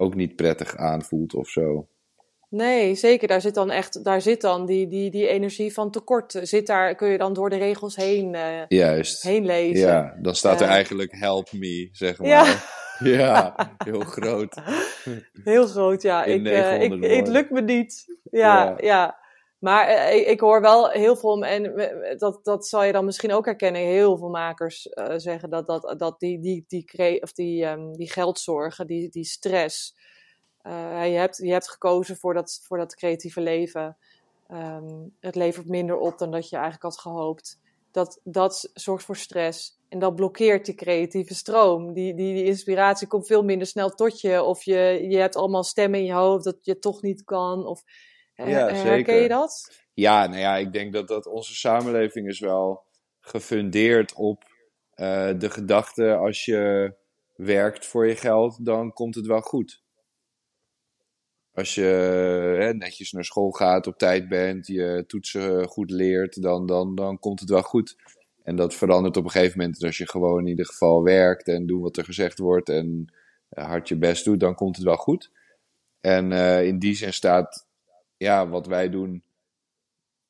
ook niet prettig aanvoelt of zo. Nee, zeker. Daar zit dan echt, daar zit dan die, die, die energie van tekort. Zit daar, kun je dan door de regels heen, uh, Juist. heen lezen. Ja, dan staat er eigenlijk help me, zeg maar. Ja, ja heel groot. Heel groot, ja. ik, uh, ik, het lukt me niet. Ja, ja. ja. Maar ik, ik, hoor wel heel veel, en dat, dat zal je dan misschien ook herkennen, heel veel makers uh, zeggen dat, dat, dat die, die, die, of die, um, die geldzorgen, die, die stress, uh, je, hebt, je hebt gekozen voor dat, voor dat creatieve leven. Um, het levert minder op dan dat je eigenlijk had gehoopt. Dat, dat zorgt voor stress. En dat blokkeert die creatieve stroom. Die, die, die inspiratie komt veel minder snel tot je. Of je, je hebt allemaal stemmen in je hoofd dat je toch niet kan. Of, ja, herken zeker. je dat? Ja, nou ja, ik denk dat, dat onze samenleving is wel gefundeerd op uh, de gedachte als je werkt voor je geld, dan komt het wel goed. Als je hè, netjes naar school gaat, op tijd bent, je toetsen goed leert, dan, dan, dan komt het wel goed. En dat verandert op een gegeven moment als je gewoon in ieder geval werkt en doet wat er gezegd wordt en hard je best doet, dan komt het wel goed. En uh, in die zin staat, ja, wat wij doen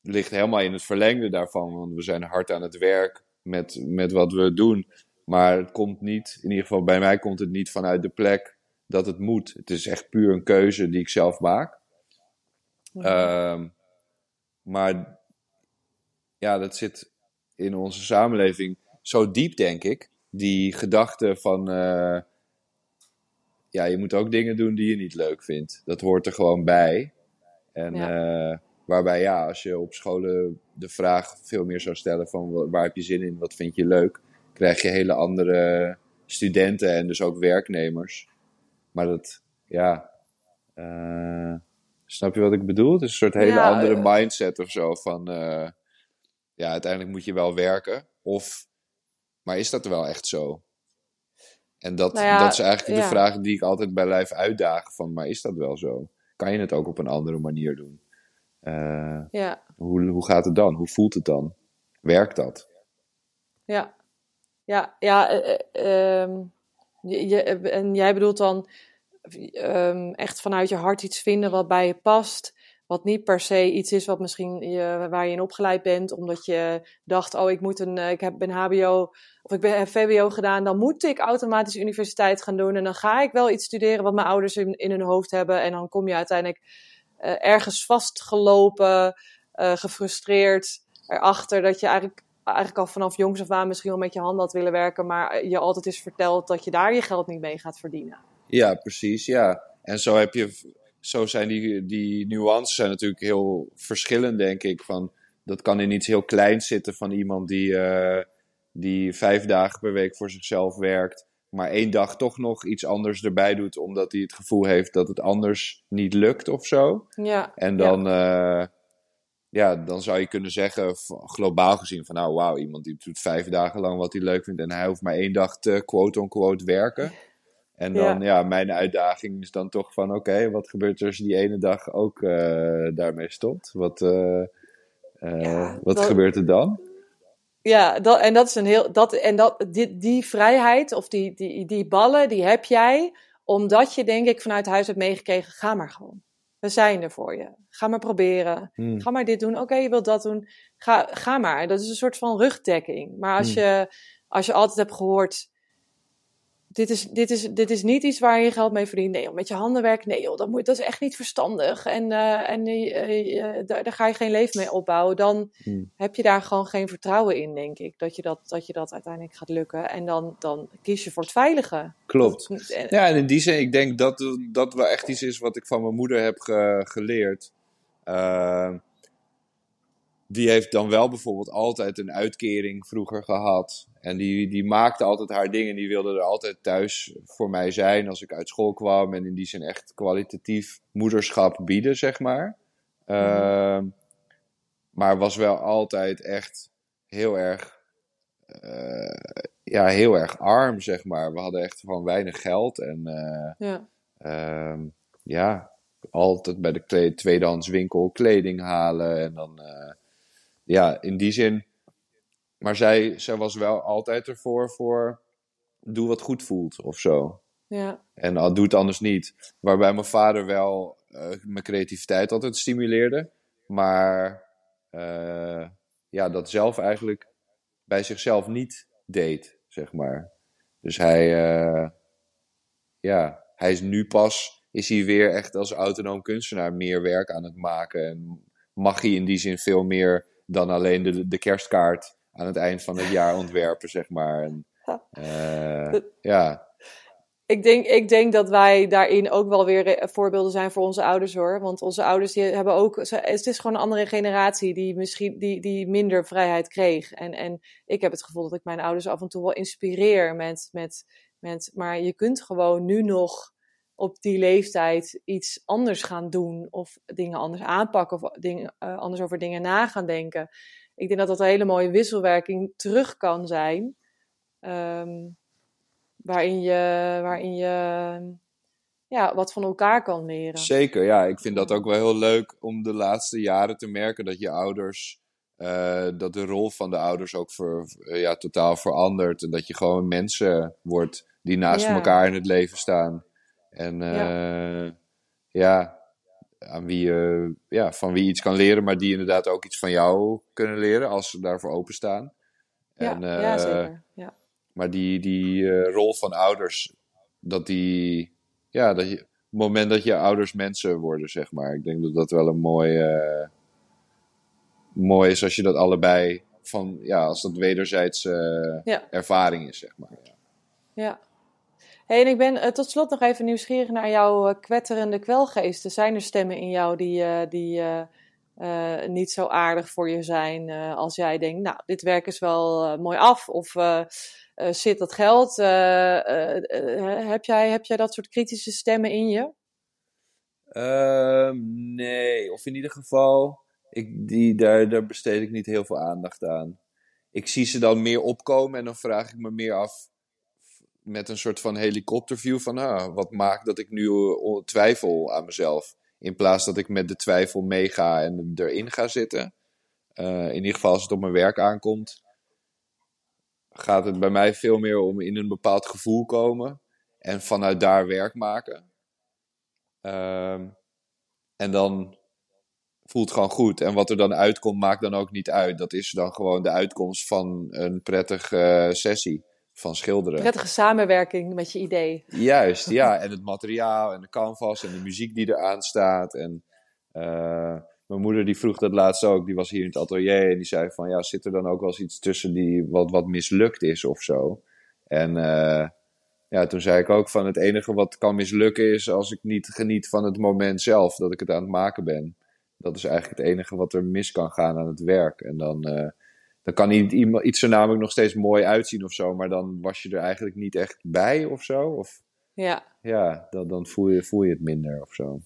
ligt helemaal in het verlengde daarvan. Want we zijn hard aan het werk met, met wat we doen. Maar het komt niet, in ieder geval bij mij komt het niet vanuit de plek dat het moet. Het is echt puur een keuze die ik zelf maak. Ehm, maar ja, dat zit in onze samenleving zo diep, denk ik. Die gedachte van, uh, ja, je moet ook dingen doen die je niet leuk vindt. Dat hoort er gewoon bij. En ja. uh, waarbij, ja, als je op scholen de vraag veel meer zou stellen van waar heb je zin in, wat vind je leuk, krijg je hele andere studenten en dus ook werknemers maar dat, ja. Uh, snap je wat ik bedoel? Het is een soort hele andere uh, mindset of zo. Van, ja, uiteindelijk moet je wel werken. Of, maar is dat wel echt zo? En dat, nou ja, dat is eigenlijk de vraag die ik altijd bij lijf uitdaag. Van, maar is dat wel zo? Kan je het ook op een andere manier doen? ja. hoe, hoe gaat het dan? Hoe voelt het dan? Werkt dat? Ja, ja, ja. Um je, en jij bedoelt dan um, echt vanuit je hart iets vinden wat bij je past. Wat niet per se iets is wat misschien je, waar je in opgeleid bent, omdat je dacht: oh, ik, moet een, eh, ik heb, ben HBO of ik ben VWO gedaan, dan moet ik automatisch universiteit gaan doen. En dan ga ik wel iets studeren wat mijn ouders in, in hun hoofd hebben. En dan kom je uiteindelijk uh, ergens vastgelopen, uh, gefrustreerd erachter dat je eigenlijk eigenlijk al vanaf jongs af aan misschien wel met je handen had willen werken, maar je altijd is verteld dat je daar je geld niet mee gaat verdienen. Ja, precies, ja. En zo heb je, zo zijn die, die nuances zijn natuurlijk heel verschillend, denk ik. Van, dat kan in iets heel kleins zitten van iemand die, uh, die vijf dagen per week voor zichzelf werkt, maar één dag toch nog iets anders erbij doet, omdat hij het gevoel heeft dat het anders niet lukt of zo. Ja. En dan. Ja. Uh, ja, dan zou je kunnen zeggen, globaal gezien, van nou wauw, iemand die doet vijf dagen lang wat hij leuk vindt en hij hoeft maar één dag te quote-unquote werken. En dan, ja. mijn uitdaging is dan toch van, oké, wat gebeurt er als die ene dag ook uh, daarmee stopt? Wat, uh, uh, ja, wat dat, gebeurt er dan? Ja, dat, en dat is een heel, dat, en dat, die, die vrijheid of die, die, die ballen, die heb jij, omdat je denk ik vanuit huis hebt meegekregen, ga maar gewoon. We zijn er voor je. Ga maar proberen. Hmm. Ga maar dit doen. Oké, je wilt dat doen. Ga, ga maar. Dat is een soort van rugdekking. Maar als, hmm. je, als je altijd hebt gehoord dit is, dit, is, dit is niet iets waar je geld mee verdient. Nee, met je handen werken. Nee, joh, dat, moet, dat is echt niet verstandig. En, uh, en uh, daar, daar, ga je geen leven mee opbouwen. Dan hmm. heb je daar gewoon geen vertrouwen in, denk ik. Dat je dat, dat, je dat uiteindelijk gaat lukken. En dan, dan kies je voor het veilige. Klopt. ja, en in die zin, ik denk dat dat wel echt iets is wat ik van mijn moeder heb ge, geleerd. Uh, die heeft dan wel bijvoorbeeld altijd een uitkering vroeger gehad. En die, die maakte altijd haar dingen. Die wilde er altijd thuis voor mij zijn als ik uit school kwam. En in die zin echt kwalitatief moederschap bieden, zeg maar. Uh, maar was wel altijd echt heel erg, uh, ja, heel erg arm, zeg maar. We hadden echt van weinig geld. En uh, ja. Uh, ja, altijd bij de tweedehands winkel kleding halen. En dan uh, ja, in die zin. Maar zij, zij was wel altijd ervoor voor doe wat goed voelt of zo. Ja. En uh, doe het anders niet. Waarbij mijn vader wel mijn creativiteit altijd stimuleerde. Maar ja, dat zelf eigenlijk bij zichzelf niet deed, zeg maar. Dus hij, ja, hij is nu pas, is hij weer echt als autonoom kunstenaar meer werk aan het maken. En mag hij in die zin veel meer dan alleen de, de kerstkaart aan het eind van het jaar ontwerpen, zeg maar. En, uh, ja. Ik denk, ik denk dat wij daarin ook wel weer voorbeelden zijn voor onze ouders hoor. Want onze ouders die hebben ook. Het is gewoon een andere generatie die misschien die, die minder vrijheid kreeg. En, en ik heb het gevoel dat ik mijn ouders af en toe wel inspireer met, met, met. Maar je kunt gewoon nu nog op die leeftijd iets anders gaan doen. Of dingen anders aanpakken. Of dingen, uh, anders over dingen na gaan denken. Ik denk dat dat een hele mooie wisselwerking terug kan zijn. Um, waarin je, waarin je ja, wat van elkaar kan leren. Zeker, ja. Ik vind dat ook wel heel leuk om de laatste jaren te merken dat je ouders, uh, dat de rol van de ouders ook voor, uh, ja, totaal verandert. En dat je gewoon mensen wordt die naast ja. elkaar in het leven staan. En uh, ja. ja, aan wie je, ja, van wie iets kan leren, maar die inderdaad ook iets van jou kunnen leren als ze daarvoor openstaan. Ja, en, ja zeker. Ja. Maar die, die rol van ouders, dat die, ja, dat je, het moment dat je ouders mensen worden, zeg maar. Ik denk dat dat wel een mooi, uh, mooi is als je dat allebei van, ja, als dat wederzijds uh, ja. ervaring is, zeg maar. Ja. ja. Hey, en ik ben tot slot nog even nieuwsgierig naar jouw kwetterende kwelgeesten. Zijn er stemmen in jou die, die niet zo aardig voor je zijn als jij denkt, nou, dit werk is wel mooi af of zit dat geld? Heb, jij, heb jij dat soort kritische stemmen in je? Ehm, nee, of in ieder geval, ik, die, daar, daar besteed ik niet heel veel aandacht aan. Ik zie ze dan meer opkomen en dan vraag ik me meer af met een soort van helikopterview van ah, wat maakt dat ik nu twijfel aan mezelf. In plaats dat ik met de twijfel meega en erin ga zitten. in ieder geval als het op mijn werk aankomt gaat het bij mij veel meer om in een bepaald gevoel komen en vanuit daar werk maken. Um, en dan voelt gewoon goed. En wat er dan uitkomt, maakt dan ook niet uit. Dat is dan gewoon de uitkomst van een prettige uh, sessie van schilderen. Prettige samenwerking met je idee. Juist, ja. En het materiaal en de canvas en de muziek die eraan staat. En uh, mijn moeder die vroeg dat laatst ook, die was hier in het atelier en die zei van ja, zit er dan ook wel eens iets tussen die wat, wat mislukt is of zo? En uh, ja, toen zei ik ook van het enige wat kan mislukken is als ik niet geniet van het moment zelf, dat ik het aan het maken ben. Dat is eigenlijk het enige wat er mis kan gaan aan het werk. En dan, uh, dan kan iets er namelijk nog steeds mooi uitzien of zo, maar dan was je er eigenlijk niet echt bij of zo. Of, ja, ja dan, dan voel, je, voel je het minder of zo.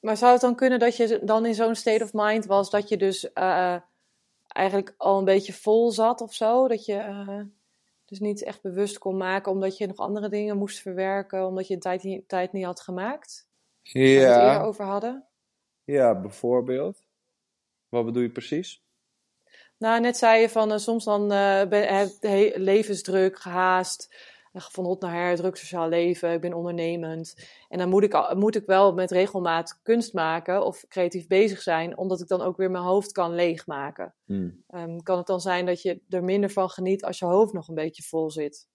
Maar zou het dan kunnen dat je dan in zo'n state of mind was dat je dus uh, eigenlijk al een beetje vol zat of zo? Dat je uh, dus niet echt bewust kon maken omdat je nog andere dingen moest verwerken, omdat je een tijd, niet, tijd niet had gemaakt? Ja. Waar we het eerder over hadden? Ja, bijvoorbeeld. Wat bedoel je precies? Nou, net zei je van uh, soms dan ben, levensdruk, gehaast van hot naar her, druk sociaal leven, ik ben ondernemend. En dan moet ik, moet ik wel met regelmaat kunst maken of creatief bezig zijn, omdat ik dan ook weer mijn hoofd kan leegmaken. Hmm. Um, kan het dan zijn dat je er minder van geniet als je hoofd nog een beetje vol zit?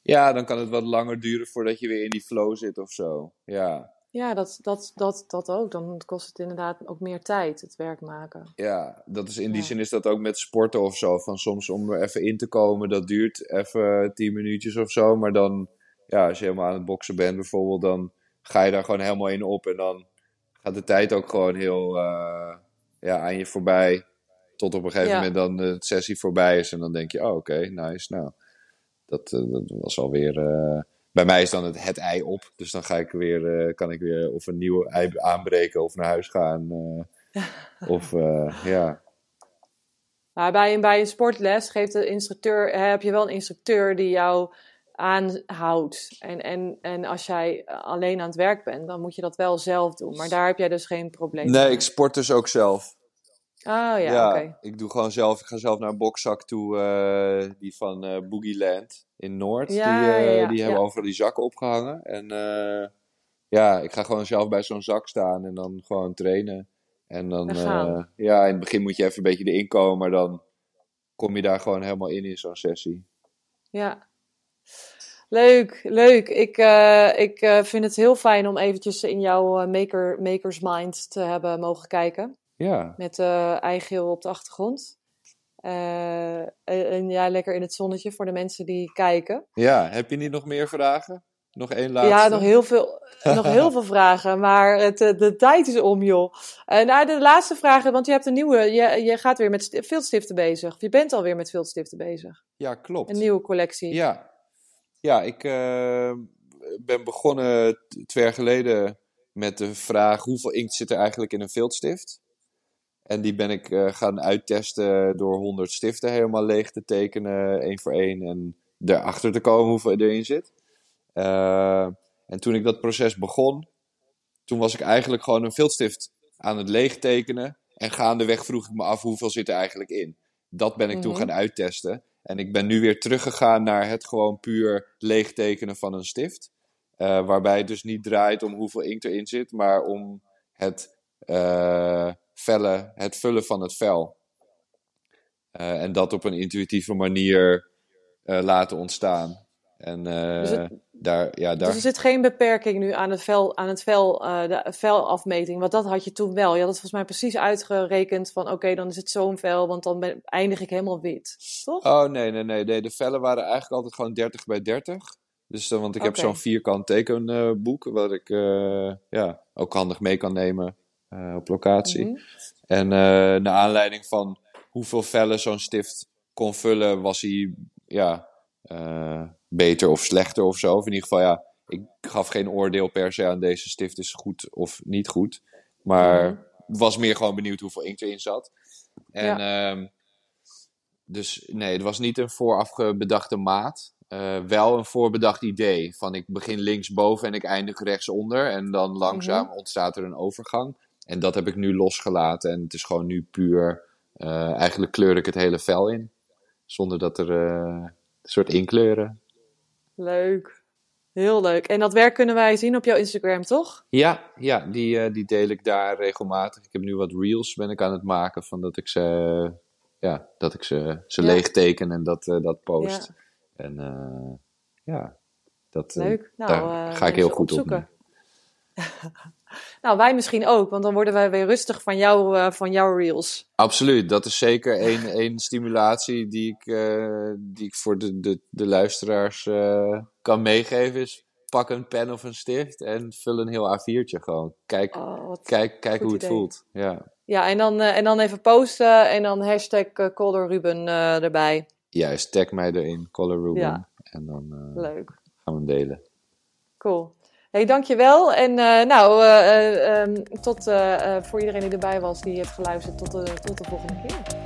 Ja, dan kan het wat langer duren voordat je weer in die flow zit of zo. Ja. Ja, dat, dat, dat, dat ook. Dan kost het inderdaad ook meer tijd, het werk maken. Ja, dat is, in die zin is dat ook met sporten of zo. Van soms om er even in te komen, dat duurt even tien minuutjes of zo. Maar dan, ja, als je helemaal aan het boksen bent bijvoorbeeld, dan ga je daar gewoon helemaal in op. En dan gaat de tijd ook gewoon heel uh, ja, aan je voorbij. Tot op een gegeven moment dan de sessie voorbij is. En dan denk je, oh oké, okay, nice. Nou, dat, uh, dat was alweer... Uh, bij mij is dan het, het ei op. Dus dan ga ik weer, uh, kan ik weer of een nieuw ei aanbreken of naar huis gaan. Uh, of uh, ja. Maar bij, bij een sportles geeft de instructeur, heb je wel een instructeur die jou aanhoudt. En, en, en als jij alleen aan het werk bent, dan moet je dat wel zelf doen. Maar daar heb jij dus geen probleem Nee, ik sport dus ook zelf. Oh ja, ja. Ik doe gewoon zelf, ik ga zelf naar een bokszak toe, uh, die van uh, Boogie Land in Noord. Ja, die uh, ja, die hebben overal die zakken opgehangen. En ja, ik ga gewoon zelf bij zo'n zak staan en dan gewoon trainen. En dan, eh, ja, in het begin moet je even een beetje erin komen, maar dan kom je daar gewoon helemaal in in zo'n sessie. Ja. Leuk, leuk. Ik, eh, ik eh, vind het heel fijn om eventjes in jouw eh, maker, makers mind te hebben mogen kijken. Ja, Met eh eigeel op de achtergrond. Eh, en, ja, lekker in het zonnetje voor de mensen die kijken. ja. heb je niet nog meer vragen? Nog één laatste? Ja, nog heel veel, nog heel veel vragen, maar het, eh, de tijd is om, joh. Nou, de laatste vraag, want je hebt een nieuwe, je, je gaat weer met sti- viltstiften bezig. Of je bent alweer met viltstiften bezig. Ja, klopt. Een nieuwe collectie. Ja, ja ik ben begonnen twee jaar geleden met de vraag hoeveel inkt zit er eigenlijk in een viltstift. En die ben ik eh, gaan uittesten door 100 stiften helemaal leeg te tekenen, één voor één. En erachter te komen hoeveel erin zit. Eh, en toen ik dat proces begon, toen was ik eigenlijk gewoon een viltstift aan het leegtekenen. En gaandeweg vroeg ik me af hoeveel zit er eigenlijk in. Dat ben ik toen Mhm. gaan uittesten. En ik ben nu weer teruggegaan naar het gewoon puur leegtekenen van een stift. Eh, waarbij het dus niet draait om hoeveel inkt erin zit, maar om het vellen, het vullen van het vel. Eh, en dat op een intuïtieve manier eh, laten ontstaan. En eh, Dus het- daar, ja, daar Dus er zit geen beperking nu aan het vel, aan het vel, de velafmeting. Want dat had je toen wel. Je had het volgens mij precies uitgerekend van oké, dan is het zo'n vel, want dan ben, eindig ik helemaal wit. Toch? Oh, nee, nee, nee, nee. De vellen waren eigenlijk altijd gewoon 30 bij 30. Dus, dan, want ik heb zo'n vierkant tekenboek, wat ik ja, ook handig mee kan nemen op locatie. Mhm. En eh naar aanleiding van hoeveel vellen zo'n stift kon vullen, was hij ja, eh, beter of slechter of zo. Of in ieder geval, ja, ik gaf geen oordeel per se aan deze stift is goed of niet goed. Maar Mhm. was meer gewoon benieuwd hoeveel inkt erin zat. En ehm, dus nee, het was niet een vooraf bedachte maat. Eh, wel een voorbedacht idee. Van ik begin linksboven en ik eindig rechtsonder. En dan langzaam ontstaat er een overgang. En dat heb ik nu losgelaten. En het is gewoon nu puur. eh, eigenlijk kleur ik het hele vel in. Zonder dat er eh, een soort inkleuren. Leuk. Heel leuk. En dat werk kunnen wij zien op jouw Instagram, toch? Ja, ja die, eh, die deel ik daar regelmatig. Ik heb nu wat reels ben ik aan het maken. Van dat ik ze, ja, dat ik ze, ze Ja. leeg teken en dat, eh, dat post. Ja. En eh, ja, dat, eh, Leuk. Nou, daar eh, ga ik heel goed op. nou, wij misschien ook, want dan worden wij weer rustig van, jou, eh, van jouw reels. Absoluut, dat is zeker één, één stimulatie die ik, eh, die ik voor de, de, de luisteraars eh, kan meegeven. Is pak een pen of een stift en vul een heel A4'tje gewoon. Kijk, Oh, kijk, kijk hoe het idee. voelt. Ja. Ja, en dan, en dan even posten en dan hashtag Color Ruben eh, erbij. Juist, tag mij erin, Color Ruben. Ja. En dan Leuk. gaan we hem delen. Cool. Hey, dankjewel. En eh, nou, eh, eh, ehm, tot voor iedereen die erbij was, die heeft geluisterd, tot de, tot de volgende keer.